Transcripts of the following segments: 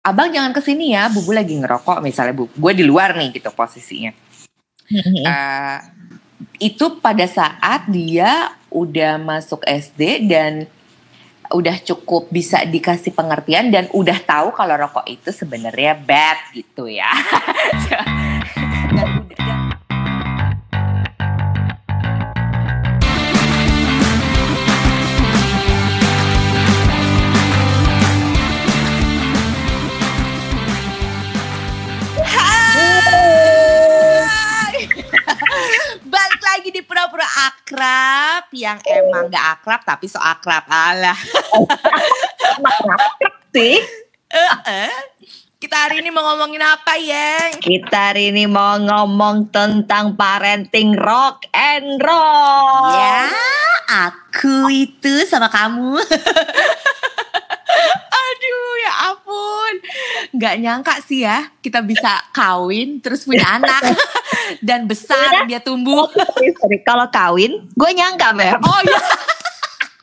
abang jangan ke sini ya, bubu lagi ngerokok misalnya bu, gue di luar nih gitu posisinya. uh, itu pada saat dia udah masuk SD dan udah cukup bisa dikasih pengertian dan udah tahu kalau rokok itu sebenarnya bad gitu ya. akrab yang emang gak akrab tapi so akrab Allah. sih. Uh, uh. Kita hari ini mau ngomongin apa ya? Kita hari ini mau ngomong tentang parenting rock and roll. Ya, aku itu sama kamu. Aduh ya ampun. Gak nyangka sih ya Kita bisa kawin Terus punya anak. Dan besar dia tumbuh. sorry, Kalau kawin Gue nyangka Beb Oh iya.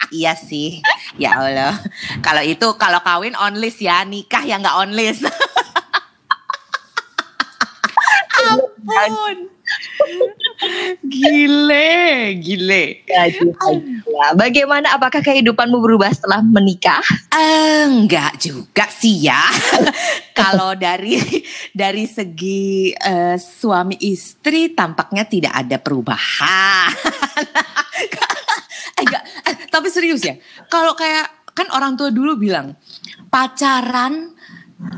Iya sih. Ya Allah. Kalau itu Kalau kawin on list ya. Nikah yang gak on list Ampun gile, gile. Ya, Bagaimana? Apakah kehidupanmu berubah setelah menikah? Enggak juga sih ya. Kalau dari dari segi uh, suami istri tampaknya tidak ada perubahan. enggak, eh, tapi serius ya. Kalau kayak kan orang tua dulu bilang pacaran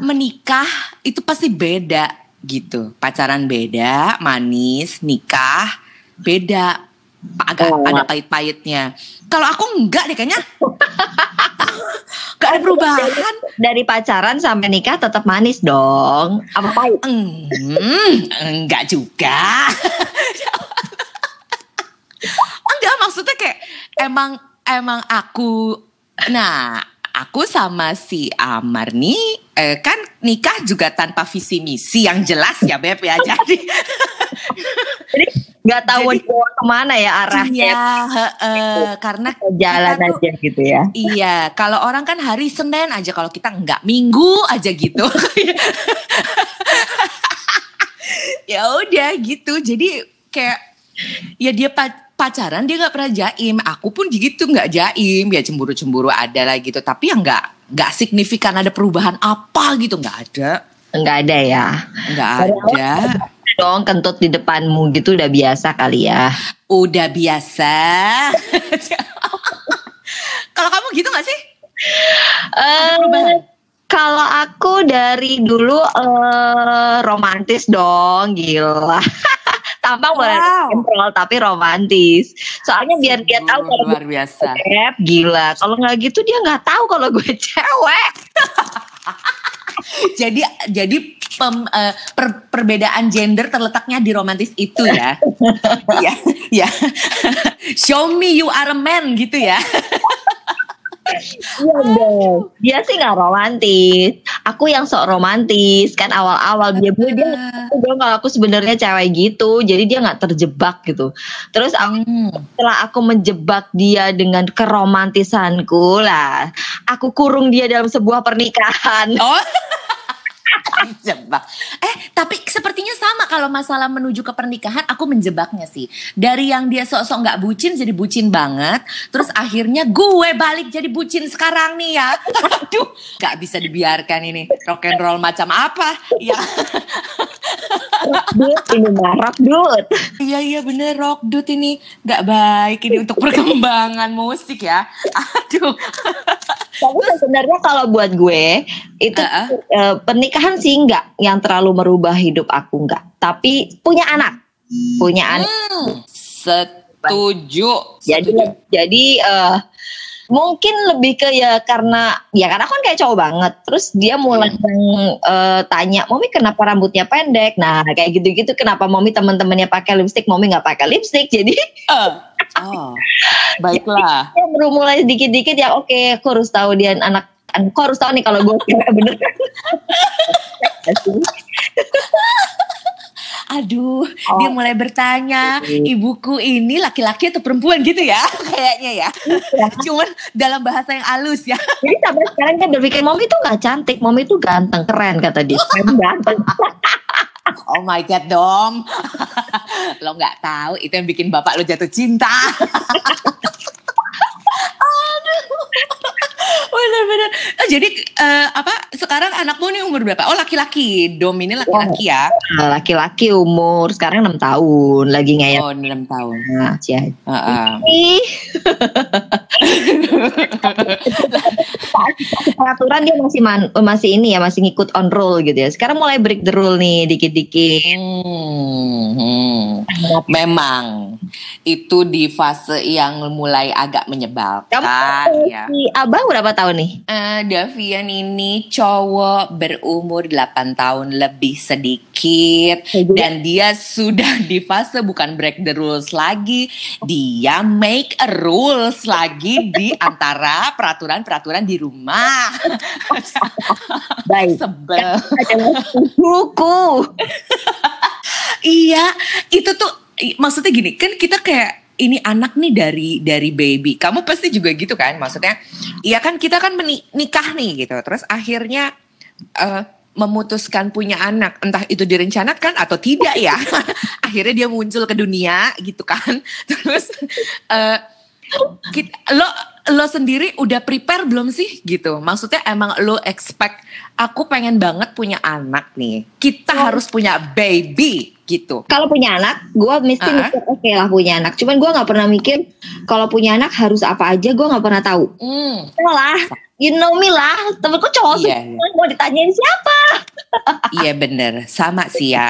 menikah itu pasti beda gitu. Pacaran beda, manis, nikah beda, agak oh. ada pahit-pahitnya. Kalau aku enggak deh kayaknya. Gak ada perubahan. Dari pacaran sampai nikah tetap manis dong. Apa pahit? Hmm, enggak juga. enggak maksudnya kayak emang emang aku nah aku sama si Amar nih eh, kan nikah juga tanpa visi misi yang jelas ya Beb ya. Jadi nggak tahu Jadi, ke mana ya arahnya. Iya uh, karena jalan tuh, aja gitu ya. iya kalau orang kan hari Senin aja kalau kita nggak Minggu aja gitu. Ya udah gitu jadi kayak ya dia pacaran dia nggak pernah jaim aku pun gitu nggak jaim. Ya cemburu cemburu ada lah gitu. Tapi yang nggak nggak signifikan ada perubahan apa gitu nggak ada. Nggak ada ya? Nggak ada. dong kentut di depanmu gitu udah biasa kali ya? Udah biasa. Kalau kamu gitu nggak sih? Uh, kalau aku dari dulu uh, romantis dong gila tampang boleh wow. tapi romantis. Soalnya biar dia tahu kalau luar biasa. Cewek, gila. Kalau nggak gitu dia nggak tahu kalau gue cewek. jadi jadi pem, uh, per, perbedaan gender terletaknya di romantis itu ya. ya, ya. Show me you are a man gitu ya. Iya dong. Dia sih nggak romantis. Aku yang sok romantis kan awal-awal dia bilang dia dong kalau aku sebenarnya cewek gitu. Jadi dia nggak terjebak gitu. Terus aku, hmm. setelah aku menjebak dia dengan keromantisanku lah, aku kurung dia dalam sebuah pernikahan. Oh. menjebak. Eh, tapi sepertinya sama kalau masalah menuju ke pernikahan aku menjebaknya sih. Dari yang dia sok-sok nggak bucin jadi bucin banget, terus akhirnya gue balik jadi bucin sekarang nih ya. Aduh, nggak bisa dibiarkan ini. Rock and roll macam apa? Ya. rock ini rock dude. Iya iya bener rock dude ini nggak baik ini untuk perkembangan musik ya. Aduh. Tapi sebenarnya kalau buat gue itu uh -uh. Uh, pernikahan sih nggak yang terlalu merubah hidup aku nggak. Tapi punya anak, punya hmm, anak. Setuju. Jadi setuju. jadi uh, mungkin lebih ke ya karena ya karena kan kayak cowok banget terus dia mulai hmm. uh, tanya mommy kenapa rambutnya pendek nah kayak gitu-gitu kenapa mommy teman-temannya pakai lipstick mommy nggak pakai lipstick jadi uh. oh baiklah ya, baru mulai dikit-dikit ya oke okay, aku harus tahu dia anak aku harus tahu nih kalau gue bener? Aduh, dia mulai bertanya ibuku ini laki-laki atau perempuan? gitu ya kayaknya ya. Cuman dalam bahasa yang halus ya. Jadi sampai sekarang kan berpikir Momi tuh gak cantik, Momi tuh ganteng, keren kata dia. Keren ganteng. oh my god dom lo nggak tahu itu yang bikin bapak lo jatuh cinta Bener-bener. Oh, jadi eh, apa? Sekarang anakmu nih umur berapa? Oh laki-laki. Dom ini laki-laki ya? Laki-laki umur sekarang 6 tahun, lagi ngeyel. Oh enam tahun. Nah, cia. Heeh. Ih. Peraturan dia masih man- masih ini ya, masih ngikut on roll gitu ya. Sekarang mulai break the rule nih dikit-dikit. Hmm, hmm. Memang itu di fase yang mulai agak menyebalkan Kamu ya. si Abang berapa tahun nih? Eh, Davian ini cowok berumur 8 tahun lebih sedikit dan dia sudah di fase bukan break the rules lagi, dia make a rules lagi di antara peraturan-peraturan di rumah. Baik. Sebel. Buku. Iya, itu tuh maksudnya gini, kan kita kayak ini anak nih dari dari baby. Kamu pasti juga gitu kan? Maksudnya, iya kan kita kan meni- nikah nih gitu. Terus akhirnya eh, memutuskan punya anak, entah itu direncanakan atau tidak ya. akhirnya dia muncul ke dunia gitu kan. Terus eh, kita, lo lo sendiri udah prepare belum sih gitu? Maksudnya emang lo expect aku pengen banget punya anak nih. Kita Oh. harus punya baby gitu. Kalau punya anak, gue mesti Ah. mikir oke lah punya anak. Cuman gue nggak pernah mikir kalau punya anak harus apa aja. Gue nggak pernah tahu. Hmm. lah, you know me lah. Temenku cowok Iya, semua mau ditanyain siapa? Iya bener, sama sih ya.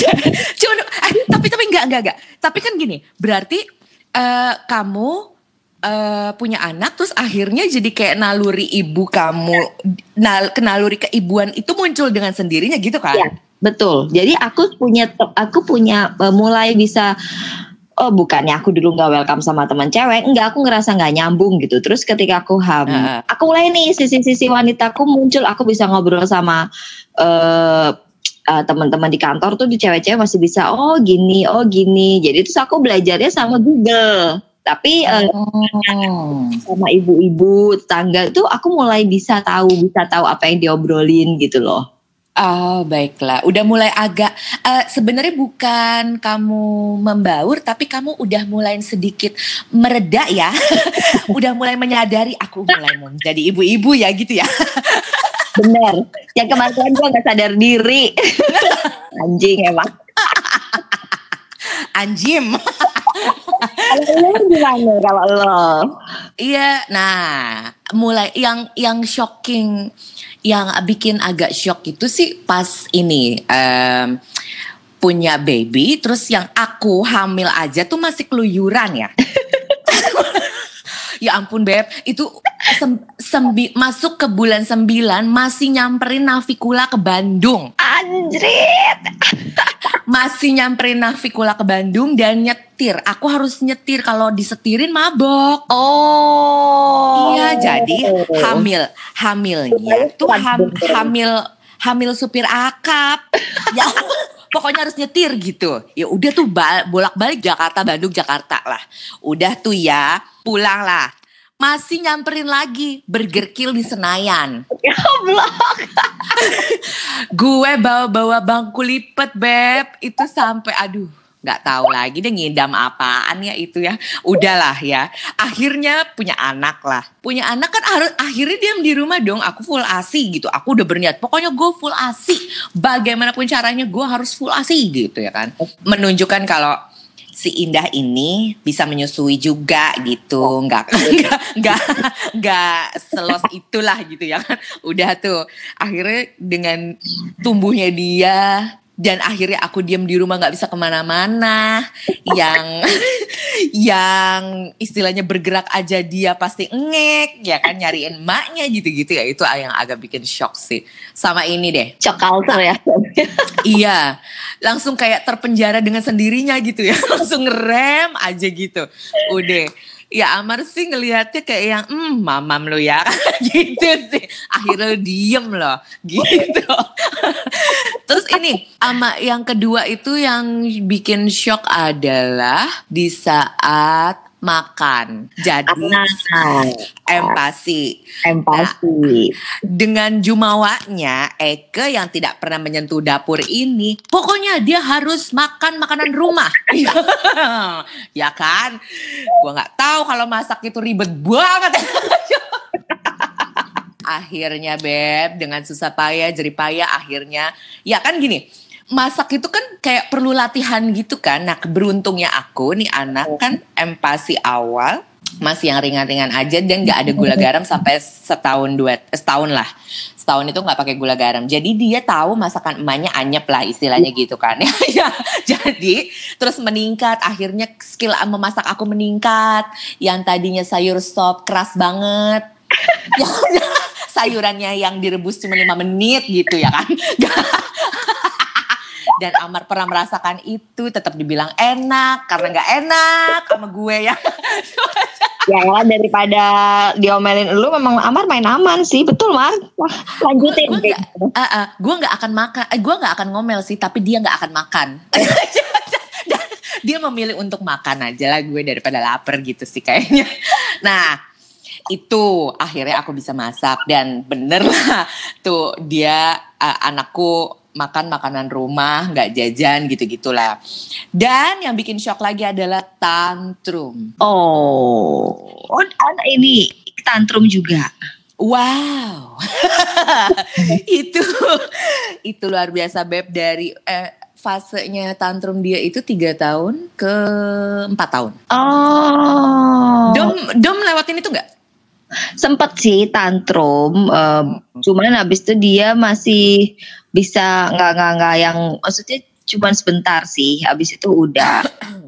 Cuman, eh, tapi tapi enggak enggak enggak. Tapi kan gini, berarti eh, kamu eh, punya anak, terus akhirnya jadi kayak naluri ibu kamu, nal, kenaluri keibuan itu muncul dengan sendirinya gitu kan? Iya. Betul. Jadi aku punya aku punya uh, mulai bisa oh bukannya aku dulu nggak welcome sama teman cewek, enggak aku ngerasa nggak nyambung gitu. Terus ketika aku hamil, Heeh. aku mulai nih sisi-sisi wanitaku muncul, aku bisa ngobrol sama eh eh, teman-teman di kantor tuh di cewek-cewek masih bisa oh gini, oh gini. Jadi terus aku belajarnya sama Google. Tapi eh, Oh. sama ibu-ibu tetangga tuh aku mulai bisa tahu, bisa tahu apa yang diobrolin gitu loh. Oh baiklah, udah mulai agak eh, sebenarnya bukan kamu membaur, tapi kamu udah mulai sedikit mereda ya, udah mulai menyadari aku mulai menjadi ibu-ibu ya gitu ya. Bener. Yang kemarin gue gak sadar diri. Anjing emang. Anjim. Kalau lo gimana kalau lo? Iya, nah mulai yang yang shocking, yang bikin agak shock itu sih pas ini em, punya baby, terus yang aku hamil aja tuh masih keluyuran ya. ya ampun beb, itu sem- sembi- masuk ke bulan 9 masih nyamperin Navikula ke Bandung. Anjrit. Masih nyamperin Navikula ke Bandung dan nyetir. Aku harus nyetir kalau disetirin mabok. Oh. Iya, jadi hamil, hamilnya tuh ham- hamil hamil supir akap. ya pokoknya harus nyetir gitu. Ya udah tuh ba- bolak-balik Jakarta Bandung Jakarta lah. Udah tuh ya, pulang lah. Masih nyamperin lagi Burger Kill di Senayan. Goblok. Gue bawa-bawa bangku lipet beb, itu sampai aduh nggak tahu lagi deh ngidam apaan ya itu ya. Udahlah ya. Akhirnya punya anak lah. Punya anak kan harus akhirnya diam di rumah dong. Aku full ASI gitu. Aku udah berniat. Pokoknya gue full ASI. Bagaimanapun caranya gue harus full ASI gitu ya kan. Menunjukkan kalau si Indah ini bisa menyusui juga gitu. Nggak nggak nggak nggak selos itulah gitu ya kan. Udah tuh akhirnya dengan tumbuhnya dia dan akhirnya aku diam di rumah nggak bisa ke mana-mana. Yang yang istilahnya bergerak aja dia pasti ngek ya kan nyariin emaknya gitu-gitu. Ya itu yang agak bikin shock sih. Sama ini deh. Shock culture ya. iya. Langsung kayak terpenjara dengan sendirinya gitu ya. Langsung ngerem aja gitu. Udah ya Amar sih ngelihatnya kayak yang hmm mamam lo ya. Gitu sih. Akhirnya diem loh. Gitu. Terus ini sama yang kedua itu yang bikin shock adalah di saat makan. Jadi Nah, empati. empati. Dengan jumawanya Eke yang tidak pernah menyentuh dapur ini, pokoknya dia harus makan makanan rumah. ya kan? Gua nggak tahu kalau masak itu ribet banget. akhirnya beb dengan susah payah jerih payah akhirnya ya kan gini masak itu kan kayak perlu latihan gitu kan. Nah beruntungnya aku nih anak kan empati awal masih yang ringan-ringan aja dan nggak ada gula garam sampai setahun dua setahun lah. Setahun itu nggak pakai gula garam. Jadi dia tahu masakan emaknya anyep lah istilahnya gitu kan. Ya jadi terus meningkat. Akhirnya skill memasak aku meningkat. Yang tadinya sayur sop keras banget. Ya, sayurannya yang direbus cuma lima menit gitu ya kan dan Amar pernah merasakan itu tetap dibilang enak karena nggak enak sama gue ya Ya daripada diomelin lu memang Amar main aman sih, betul Mar. Wah, lanjutin. gue nggak uh, uh, gue nggak akan makan eh, gue nggak akan ngomel sih tapi dia nggak akan makan dia memilih untuk makan aja lah gue daripada lapar gitu sih kayaknya nah itu akhirnya aku bisa masak dan bener lah tuh dia uh, anakku makan makanan rumah nggak jajan gitu gitulah dan yang bikin shock lagi adalah tantrum. Oh, oh anak ini tantrum juga. wow. Itu itu luar biasa beb. Dari eh, fasenya tantrum dia itu tiga tahun ke empat tahun. Oh. dom dom lewatin itu nggak? Sempet sih tantrum eh, cuman habis itu dia masih bisa nggak nggak nggak yang maksudnya cuman sebentar sih habis itu udah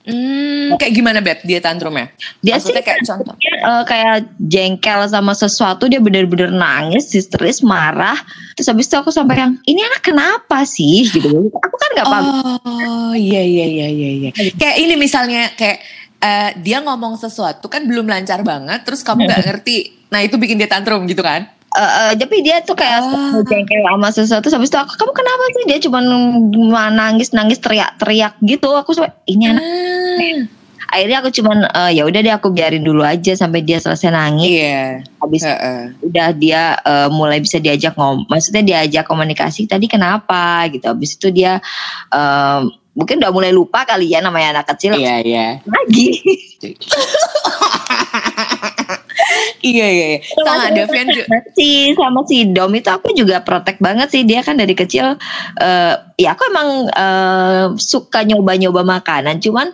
Hmm, kayak gimana beb dia tantrumnya? dia Maksudnya sih kayak contoh. dia, eh, kayak jengkel sama sesuatu dia bener-bener nangis histeris marah terus habis itu aku sampai yang ini anak kenapa sih gitu aku kan nggak paham Oh iya iya iya iya. iya. Kayak ini misalnya kayak eh, dia ngomong sesuatu kan belum lancar banget, terus kamu nggak ngerti. Nah itu bikin dia tantrum gitu kan? Eh, eh, tapi dia tuh kayak Ah. jengkel sama sesuatu. Habis itu aku kamu kenapa sih? Dia cuma nangis nangis teriak teriak gitu. Aku sampai ini anak Ah, akhirnya aku cuman eh, ya udah deh aku biarin dulu aja sampai dia selesai nangis. Iya. habis heeh. udah dia eh, mulai bisa diajak ngom maksudnya diajak komunikasi tadi kenapa? Gitu. Habis itu dia eh, mungkin udah mulai lupa kali ya namanya anak kecil. Iya iya. lagi Iya iya. Sama Davian juga. si sama si Dom itu aku juga protek banget sih dia kan dari kecil eh, ya aku emang eh, suka nyoba-nyoba makanan cuman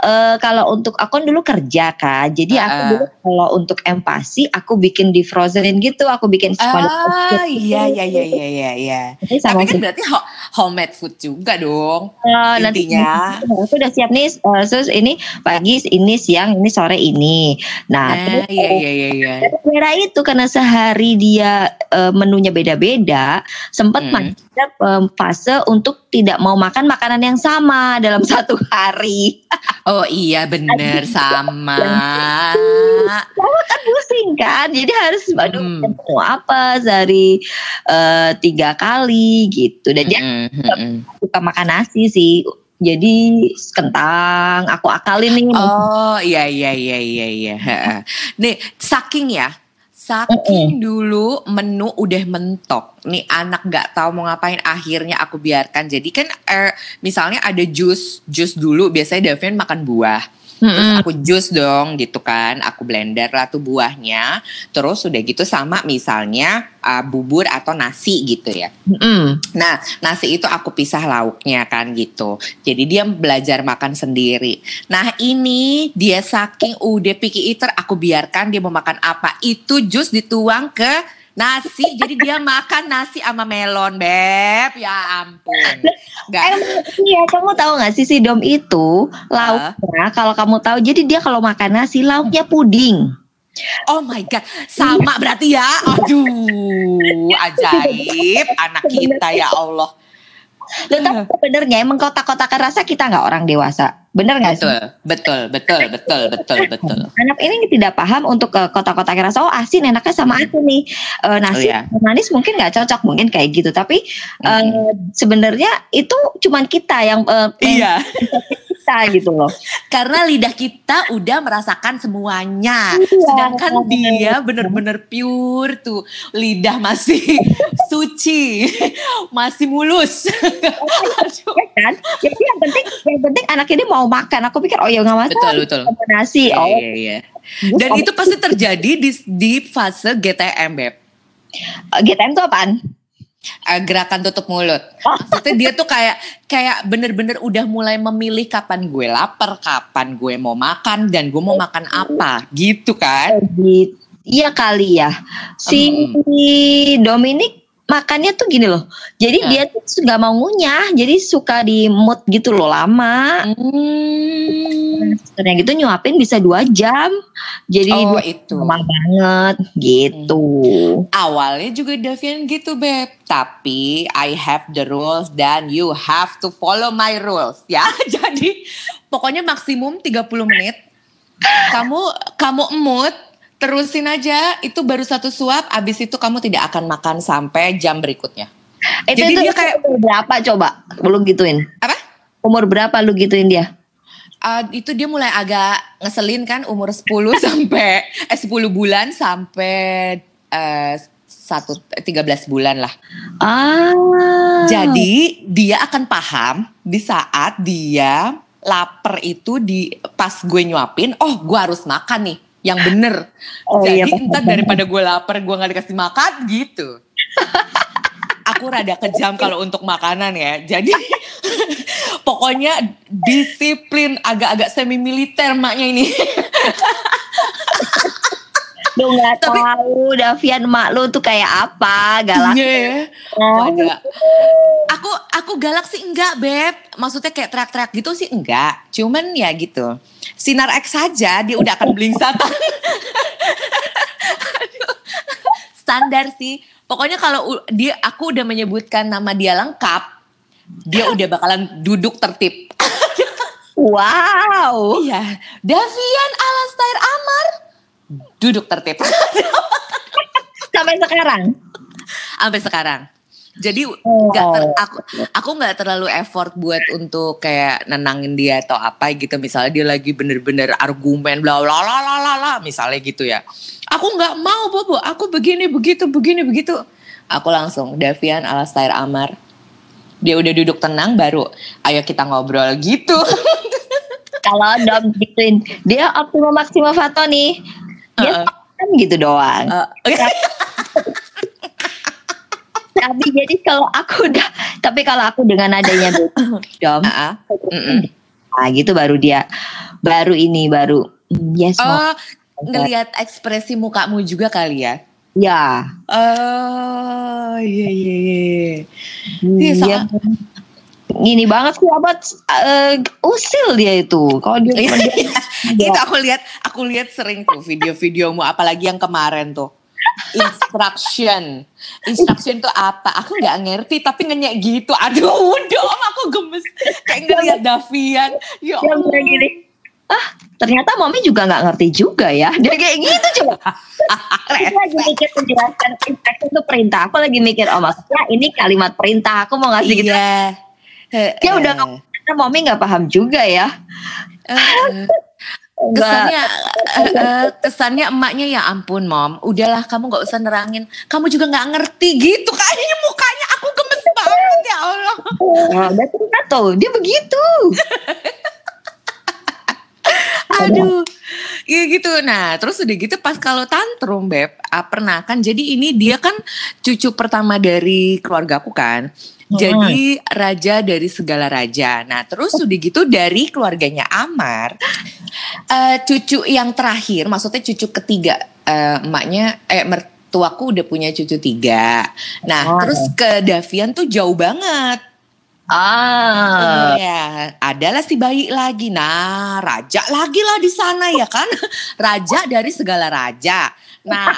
eh, kalau untuk aku kan dulu kerja kan jadi aku Ah. dulu kalau untuk empati aku bikin di frozenin gitu aku bikin Ah iya iya iya iya iya. iya. Sama Tapi kan berarti ho- homemade food juga dong. Nanti intinya. aku udah siap nih eh, terus ini pagi ini siang ini sore ini nah Nah terus iya iya iya iya. Gara itu karena sehari dia eh, menunya beda-beda sempat Hmm. ada em, fase untuk tidak mau makan makanan yang sama dalam satu hari Oh iya bener sama. kan pusing kan jadi harus aduh Hmm. mau apa sehari eh, tiga kali gitu dan dia Mm-mm, mm-mm. suka makan nasi sih jadi kentang aku akalin nih Oh iya iya iya iya iya. Nih saking ya, saking dulu menu udah mentok. Nih anak nggak tahu mau ngapain akhirnya aku biarkan. Jadi kan eh, misalnya ada jus, jus dulu biasanya Davian makan buah. Terus Mm-mm. aku jus dong gitu kan, aku blender lah tuh buahnya. Terus udah gitu sama misalnya uh, bubur atau nasi gitu ya. Mm-mm. Nah, nasi itu aku pisah lauknya kan gitu. Jadi dia belajar makan sendiri. Nah, ini dia saking udah picky eater, aku biarkan dia mau makan apa. Itu jus dituang ke nasi. jadi dia makan nasi sama melon, Beb. Ya ampun. Gak, iya, kamu tahu nggak sih si Dom itu lauknya kalau kamu tahu jadi dia kalau makan nasi lauknya puding. oh my God. Sama berarti ya. Aduh, ajaib. Anak kita ya Allah. Lo tapi sebenarnya emang kotak-kotakan rasa kita nggak orang dewasa. Bener nggak sih? Betul, betul, betul, betul, betul. Anak ini tidak paham untuk uh, kotak-kotakan rasa. Oh asin enaknya sama aku nih. Uh, nasi Oh, iya. manis mungkin nggak cocok mungkin kayak gitu. Tapi uh, sebenarnya itu cuman kita yang uh, Iya, kita gitu loh. karena lidah kita udah merasakan semuanya. Iya. Sedangkan dia bener-bener pure tuh. Lidah masih suci, masih mulus. Aduh. Ya kan? Jadi yang penting yang penting anak ini mau makan. Aku pikir oh ya nggak masalah. Betul, betul. Nasi. Iya, Oh, iya, iya. Dan itu pasti terjadi di, di fase GTM, Beb. GTM tuh apaan? Eh, gerakan tutup mulut. Oh. Maksudnya dia tuh kayak kayak bener-bener udah mulai memilih kapan gue lapar, kapan gue mau makan dan gue mau makan apa, gitu kan? Gitu. Iya kali ya. Si Dominic makannya tuh gini loh. Jadi Hmm. dia tuh nggak mau ngunyah, jadi suka di mood gitu loh lama. Hmm. Ternyata gitu nyuapin bisa dua jam. Jadi Oh itu. lama banget gitu. Awalnya juga Davian gitu beb, tapi I have the rules dan you have to follow my rules ya. Jadi pokoknya maksimum 30 menit. Kamu kamu emut, terusin aja itu baru satu suap, abis itu kamu tidak akan makan sampai jam berikutnya. Itu, Jadi itu dia kayak- umur berapa coba? Lu gituin. Apa? Umur berapa lu gituin dia? Uh, itu dia mulai agak ngeselin kan umur 10 sampai eh 10 bulan sampai eh, satu 13 bulan lah. Ah. Jadi dia akan paham di saat dia lapar itu di pas gue nyuapin, oh gue harus makan nih yang bener. Oh, Jadi iya, entar paham. daripada gue lapar gue nggak dikasih makan gitu. Aku rada kejam kalau untuk makanan ya. Jadi pokoknya disiplin agak-agak semi militer maknya ini. Lu nggak Tapi- tahu Davian mak lu tuh kayak apa galak. Iya ya. Oh. Aku aku galak sih enggak, Beb. Maksudnya kayak teriak-teriak gitu sih enggak. Cuman ya gitu. Sinar X saja dia udah akan belingsatan. Aduh. Standar sih. Pokoknya kalau dia aku udah menyebutkan nama dia lengkap, dia udah bakalan duduk tertib. Wow. Iya, Davian Alastair Amar duduk tertib Sampai sekarang. sampai sekarang. Jadi Oh. nggak ter- aku aku nggak terlalu effort buat untuk kayak nenangin dia atau apa gitu. Misalnya dia lagi bener-bener argumen bla bla bla bla bla misalnya gitu ya. Aku nggak mau bobo, aku begini begitu begini begitu. Aku langsung Davian Alastair Amar. Dia udah duduk tenang baru ayo kita ngobrol gitu. Kalau Dom gituin dia optimum maksima Fato nih. Dia Heeh. kan gitu doang. Eh, Tapi jadi kalau aku udah tapi kalau aku dengan adanya Dom. Mm-mm. nah gitu baru dia baru ini baru yes. Oh, ngelihat ekspresi mukamu juga kali ya. ya. Oh, iya iya iya. Iya. Iya, Ini banget sih abad eh, usil dia itu. Kalau dia Iya, Iya. itu aku lihat aku lihat sering tuh video-videomu apalagi yang kemarin tuh instruction instruction tuh apa aku nggak ngerti tapi ngenyek gitu aduh dong aku gemes kayak ngeliat Davian ya dia bilang gini, ah ternyata mami juga nggak ngerti juga ya. Dia kayak gitu coba. Aku lagi mikir penjelasan instruction itu perintah. Aku lagi mikir oh maksudnya ini kalimat perintah. Aku mau ngasih gitu. Dia udah ngomong, ternyata mami nggak paham juga ya. Eh, eh. Nggak- kesannya eh, eh, kesannya emaknya ya ampun mom udahlah kamu nggak usah nerangin kamu juga nggak ngerti gitu kayaknya mukanya aku gemes banget ya Allah udah ternyata tuh dia begitu. Aduh, iya gitu. Nah, terus udah gitu pas kalau tantrum, Beb, ah, pernah kan. Jadi ini dia kan cucu pertama dari keluargaku kan. Jadi raja dari segala raja. Nah, terus udah gitu dari keluarganya Amar, eh, cucu yang terakhir, maksudnya cucu ketiga, eh, emaknya, eh mertuaku udah punya cucu tiga. Nah, Oh. terus ke Davian tuh jauh banget. Ah, Iya, adalah si bayi lagi. Nah, raja lagi lah di sana ya kan. Raja dari segala raja. Nah,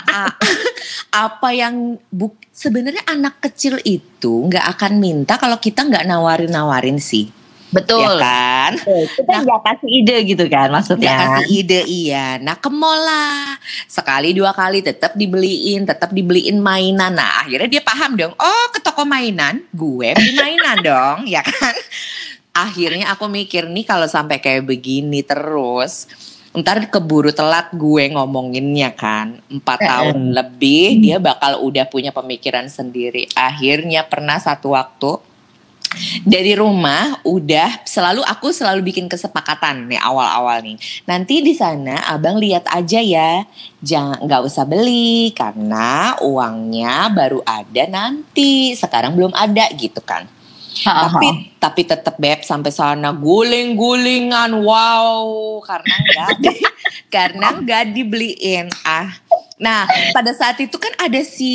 apa yang buk sebenarnya anak kecil itu nggak akan minta kalau kita nggak nawarin-nawarin sih, Betul. ya kan? Kita nggak kasih ide gitu kan maksudnya. Nggak kasih ide iya. Nah ke mall lah. Sekali dua kali tetap dibeliin, tetap dibeliin mainan. Nah akhirnya dia paham dong. Oh ke toko mainan, gue beli mainan dong, ya kan? Akhirnya aku mikir nih kalau sampai kayak begini terus, ntar keburu telat gue ngomonginnya kan. Empat Eh, eh. tahun lebih dia bakal udah punya pemikiran sendiri. Akhirnya pernah satu waktu dari rumah udah selalu aku selalu bikin kesepakatan nih awal-awal nih. Nanti di sana abang lihat aja ya, jangan nggak usah beli karena uangnya baru ada nanti. Sekarang belum ada gitu kan. Ha, ha. Tapi tapi tetap beb sampai sana guling-gulingan wow karena nggak di- karena nggak dibeliin ah. Nah pada saat itu kan ada si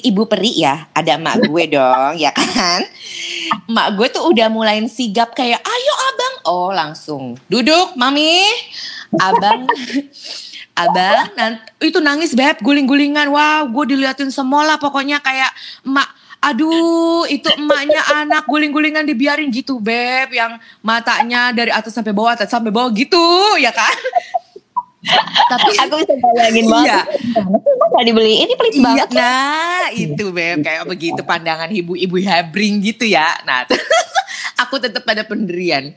ibu peri ya, ada emak gue dong ya kan. Emak gue tuh udah mulain sigap kayak ayo abang, oh langsung duduk mami, abang. Abang, nanti, itu nangis beb, guling-gulingan. Wow, gue diliatin semua lah pokoknya kayak emak. Aduh, itu emaknya anak guling-gulingan dibiarin gitu, beb, yang matanya dari atas sampai bawah, atas sampai bawah gitu, ya kan? Tapi Aku bisa bayangin banget. Iya. Nggak dibeli? Ini pelit Iya, banget. nah itu beb kayak begitu pandangan ibu-ibu habring gitu ya. Nah, aku tetap pada pendirian.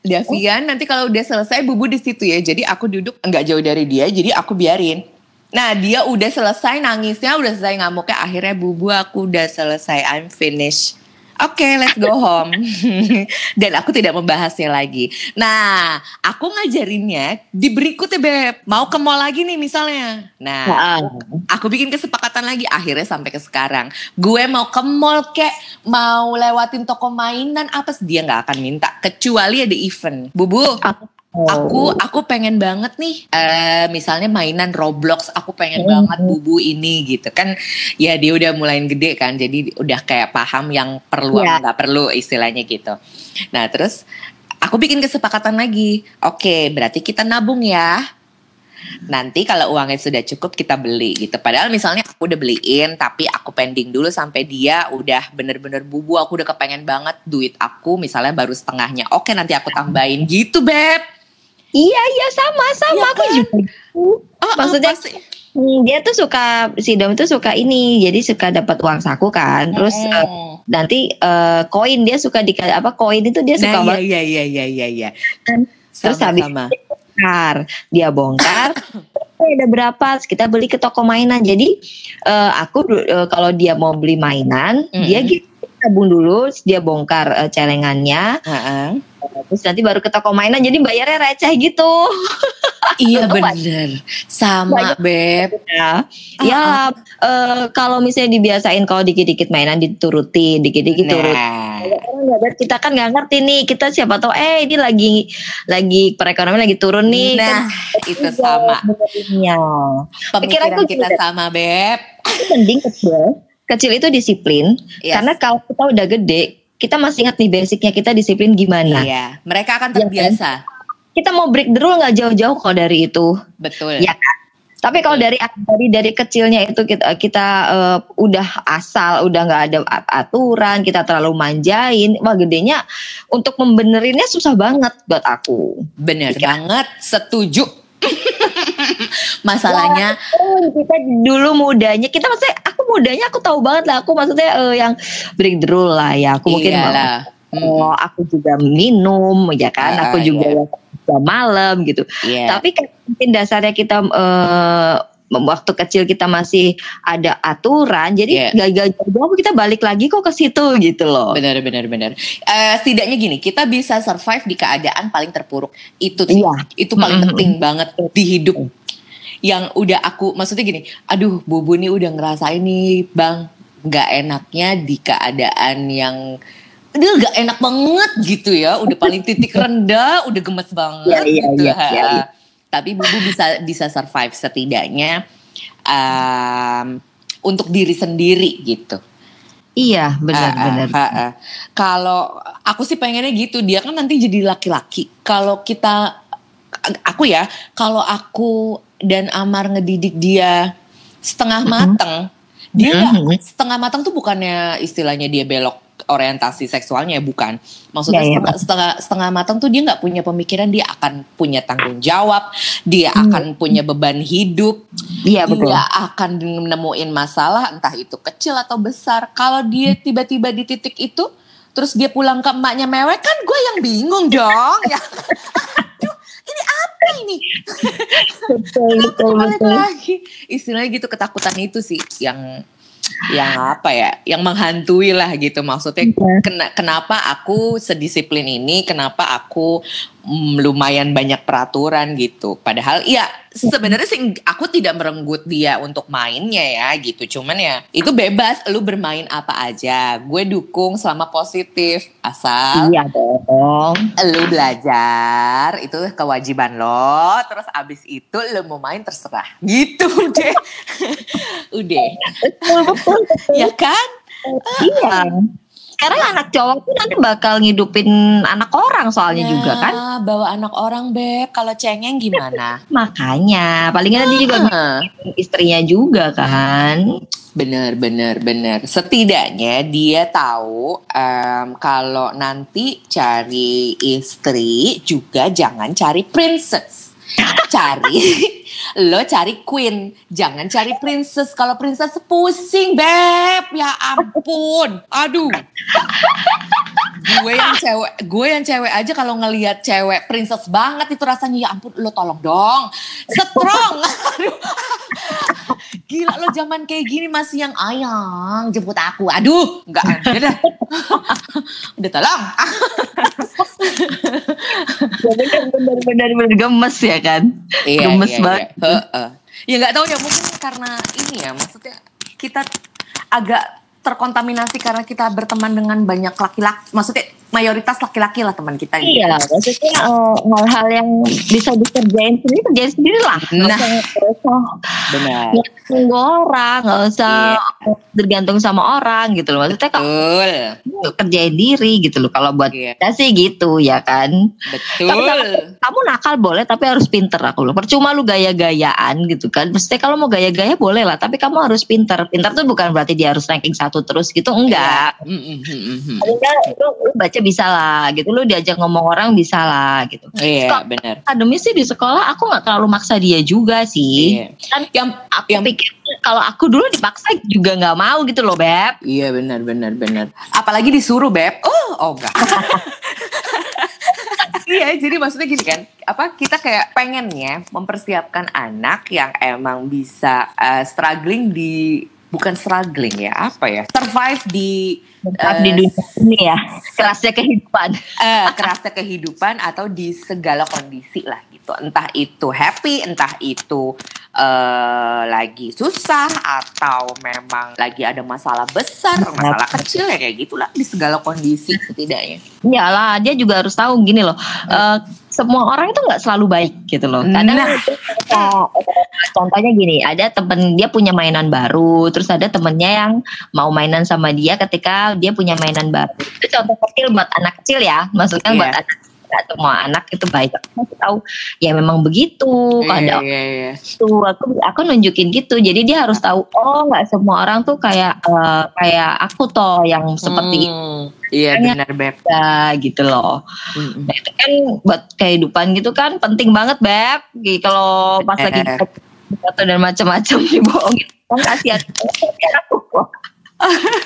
Davian nanti kalau udah selesai bubu di situ ya. Jadi aku duduk nggak jauh dari dia, jadi aku biarin. Nah dia udah selesai nangisnya, udah selesai ngamuknya. Akhirnya bubu aku udah selesai, I'm finished. Oke, let's go home. Dan aku tidak membahasnya lagi. Nah, aku ngajarinnya di berikutnya, Beb. Mau ke mall lagi nih misalnya. Nah, aku bikin kesepakatan lagi akhirnya sampai ke sekarang gue mau ke mall kek mau lewatin toko mainan apa sih, dia nggak akan minta kecuali ada event bubu aku aku pengen banget nih eh misalnya mainan Roblox aku pengen Hmm. banget bubu ini gitu kan ya dia udah mulai gede kan jadi udah kayak paham yang perlu apa nggak perlu istilahnya gitu nah terus aku bikin kesepakatan lagi oke berarti kita nabung ya Nanti kalau uangnya sudah cukup kita beli gitu. Padahal misalnya aku udah beliin tapi aku pending dulu sampai dia udah bener-bener bubu aku udah kepengen banget duit aku misalnya baru setengahnya. Oke nanti aku tambahin gitu beb. Iya iya sama sama Iya aku kan? juga. Oh, Maksudnya- pasti. Hmm, dia tuh suka si Dom tuh suka ini jadi suka dapat uang saku kan terus Mm-mm. eh, nanti eh, koin dia suka di apa koin itu dia suka nah, iya iya iya iya iya. Terus habis- sama. bongkar dia bongkar "Eh, ada berapa kita beli ke toko mainan jadi eh, aku eh, kalau dia mau beli mainan Mm-mm. dia gitu tabung dulu dia bongkar eh, celengannya Heeh. terus nanti baru ke toko mainan jadi bayarnya receh gitu Iya bener. Sama beb. ya Ah, ya eh, kalau misalnya dibiasain kalau dikit-dikit mainan diturutin dikit-dikit turut Nah, ada- kita kan nggak ngerti nih kita siapa tahu eh ini lagi lagi perekonomian lagi turun nih nah kan itu sama. benerinnya. Pemikiran kita juga. sama beb. mending kecil kecil itu disiplin Yes. karena kalau kita udah gede kita masih ingat nih basicnya kita disiplin gimana Iya, mereka akan Iya kan? terbiasa. kita mau break the rule nggak jauh-jauh kok dari itu Betul. ya kan tapi kalau dari dari dari kecilnya itu kita kita eh, udah asal udah nggak ada at- aturan kita terlalu manjain wah gedenya untuk membenerinnya susah banget buat aku Bener Iya. banget, setuju. Masalahnya, Oh, kita dulu mudanya kita maksudnya aku mudanya aku tahu banget lah aku maksudnya eh, yang break the rule lah ya aku mungkin iyalah. Oh aku juga minum ya kan Ah, aku juga iya. kerja malam gitu iya. tapi kan mungkin dasarnya kita eh, waktu kecil kita masih ada aturan jadi gak jauh kita balik lagi kok ke situ gitu loh Bener, bener, bener. Eh, setidaknya gini, kita bisa survive di keadaan paling terpuruk. Itu sih, iya itu paling Mm-mm. penting banget di hidup. Yang udah aku, maksudnya gini, aduh Bubu nih udah ngerasain nih bang, nggak enaknya di keadaan yang udah gak enak banget gitu ya, udah paling titik rendah, udah gemes banget Iya, iya, gitu. iya, iya, iya. Tapi Bubu bisa bisa survive setidaknya um, untuk diri sendiri gitu. iya benar Ah, ah, ah. Kalau aku sih pengennya gitu, dia kan nanti jadi laki-laki. Kalau kita, aku ya, kalau aku dan Amar ngedidik dia setengah mateng, dia nggak Mhm. setengah mateng tuh bukannya istilahnya dia belok orientasi seksualnya bukan. Maksudnya Ya, ya. setengah, setengah setengah matang tuh dia nggak punya pemikiran dia akan punya tanggung jawab, dia Hmm. akan punya beban hidup, Iya betul. dia akan nemuin masalah entah itu kecil atau besar. Kalau dia tiba-tiba di titik itu, terus dia pulang ke emaknya mewek kan gue yang bingung dong. ya. Aduh, ini apa ini? Betul betul betul. lagi. Istilahnya gitu ketakutan itu sih yang yang apa ya, yang menghantui lah gitu maksudnya. Iya. Kena, kenapa aku sedisiplin ini? Kenapa aku lumayan banyak peraturan gitu? Padahal ya sebenarnya sih aku tidak merenggut dia untuk mainnya ya gitu. Cuman ya itu bebas. Lu bermain apa aja. Gue dukung selama positif asal Iya dong. lu belajar itu kewajiban lo terus abis itu lu mau main terserah gitu deh udah betul. ya kan Iya. Sekarang anak cowok tuh nanti bakal ngidupin anak orang soalnya juga kan. Bawa anak orang beb. Kalau cengeng gimana? Makanya paling nanti juga Ah, istrinya juga kan. bener bener bener. Setidaknya dia tahu em, kalau nanti cari istri juga jangan cari princess. Cari lo cari queen jangan cari princess. Kalau princess pusing beb. Ya ampun. Aduh. Gue yang cewek gue yang cewek aja kalau ngelihat cewek princess banget itu rasanya ya ampun lo tolong dong. Strong. Aduh. Gila lo zaman kayak gini masih yang ayang jemput aku. Aduh enggak udah dah. udah tolong. Bener bener bener gemes ya kan. Iya, Gemes iya, banget. Iya. Heeh. Ya nggak tahu ya mungkin karena ini ya maksudnya kita agak terkontaminasi karena kita berteman dengan banyak laki-laki. Maksudnya mayoritas laki-laki lah teman kita. gitu. Iya, maksudnya eh, hal-hal yang bisa dikerjain sendiri kerjain sendiri lah. Nggak Nah. nggak usah Benar. nunggu orang, nggak usah bergantung sama orang gitu loh. Maksudnya kalau Betul. kerjain diri gitu loh. Kalau buat Iya, kita sih gitu ya kan. betul. Kamu nakal boleh tapi harus pinter aku loh. Percuma lu gaya-gayaan gitu kan. Maksudnya kalau mau gaya-gaya boleh lah, tapi kamu harus pinter. Pinter tuh bukan berarti dia harus ranking satu terus gitu, enggak. Mm, mm, mm, mm, mm. Paling nggak lu, lu baca bisa lah gitu. Lu diajak ngomong orang bisa lah gitu. Iya, Kok- benar. Akademis sih di sekolah aku nggak terlalu maksa dia juga sih. Iya. Kan Yang aku yang pikir kalau aku dulu dipaksa juga nggak mau gitu loh beb. Iya benar benar benar. Apalagi disuruh beb. Oh oh enggak. iya jadi maksudnya gini kan. Apa kita kayak pengennya mempersiapkan anak yang emang bisa eh, struggling di bukan struggling ya apa ya survive di Eh, di dunia ini ya kerasnya kehidupan. eh, kerasnya kehidupan atau di segala kondisi lah gitu. Entah itu happy, entah itu eh, lagi susah atau memang lagi ada masalah besar, masalah kecil ya kayak gitulah di segala kondisi setidaknya. Iyalah dia juga harus tahu gini loh. eh, semua orang itu nggak selalu baik gitu loh. Kadang Nah. kayak- contohnya gini, ada temen dia punya mainan baru, terus ada temennya yang mau mainan sama dia ketika dia punya mainan baru. Itu contoh kecil buat anak kecil ya, maksudnya Iya. buat anak semua anak itu baik. Aku tahu ya memang begitu. Ada Iya, iya, iya. itu aku aku nunjukin gitu. Jadi dia harus tahu oh nggak semua orang tuh kayak eh, kayak aku toh yang seperti itu Hmm, Iya Makanya- benar beb. gitu loh. Mm-mm. Nah, itu kan buat kehidupan gitu kan penting banget beb. Kalau pas lagi foto dan macam-macam dibohongin kan kasihan aku.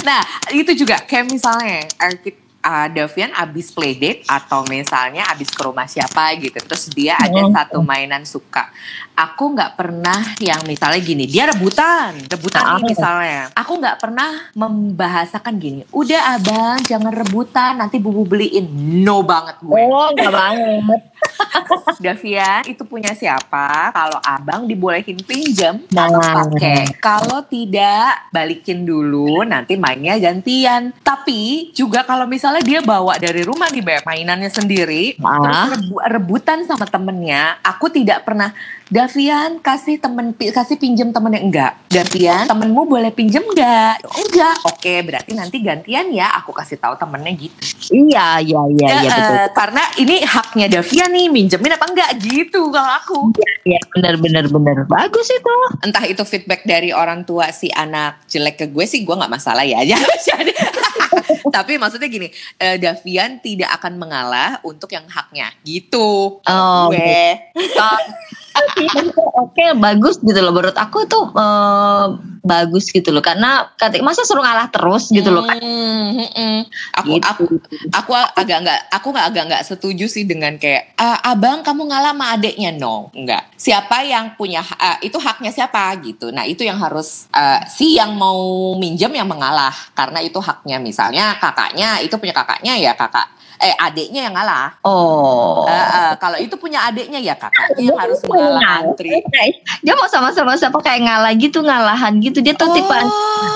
Nah itu juga kayak misalnya eh, kit- uh, Davian abis playdate atau misalnya abis ke rumah siapa gitu terus dia ada Hmm. satu mainan suka aku nggak pernah yang misalnya gini dia rebutan rebutan Ah. nih misalnya aku nggak pernah membahasakan gini udah abang jangan rebutan nanti bubu beliin no banget gue Oh nggak banget. Davian itu punya siapa kalau abang dibolehin pinjam Nah. atau pakai kalau tidak balikin dulu nanti mainnya gantian tapi juga kalau misalnya dia bawa dari rumah Beb mainannya sendiri Ah. terus rebu- rebutan sama temennya aku tidak pernah Davian kasih temen kasih pinjem temennya enggak? Davian temenmu boleh pinjem enggak? Enggak. Oke berarti nanti gantian ya. Aku kasih tahu temennya gitu. Iya, iya, iya, Ya, iya betul. eh, karena ini haknya Davian nih minjemin apa enggak? Gitu kalau aku. Iya, benar, benar, benar. Bagus itu. entah itu feedback dari orang tua si anak jelek ke gue sih gue nggak masalah ya. Jadi tapi maksudnya gini eh, Davian tidak akan mengalah untuk yang haknya. Gitu. Oh, gue. oke. Bagus gitu loh. Menurut aku tuh eh, bagus gitu loh. Karena kata masa suruh ngalah terus gitu loh kan Hmm, hmm, hmm. aku Gitu. aku aku agak nggak aku nggak agak nggak setuju sih dengan kayak "Ah, abang kamu ngalah sama adeknya no nggak. Siapa yang punya ah, itu haknya siapa gitu. Nah itu yang harus ah, si yang mau minjem yang mengalah. Karena itu haknya misalnya kakaknya itu punya kakaknya ya kakak eh adeknya yang ngalah. Oh. Ah, ah, kalau itu punya adeknya ya kakaknya yang harus mengalah antri dia mau sama-sama siapa kayak ngalah gitu ngalahan gitu dia tuh tipe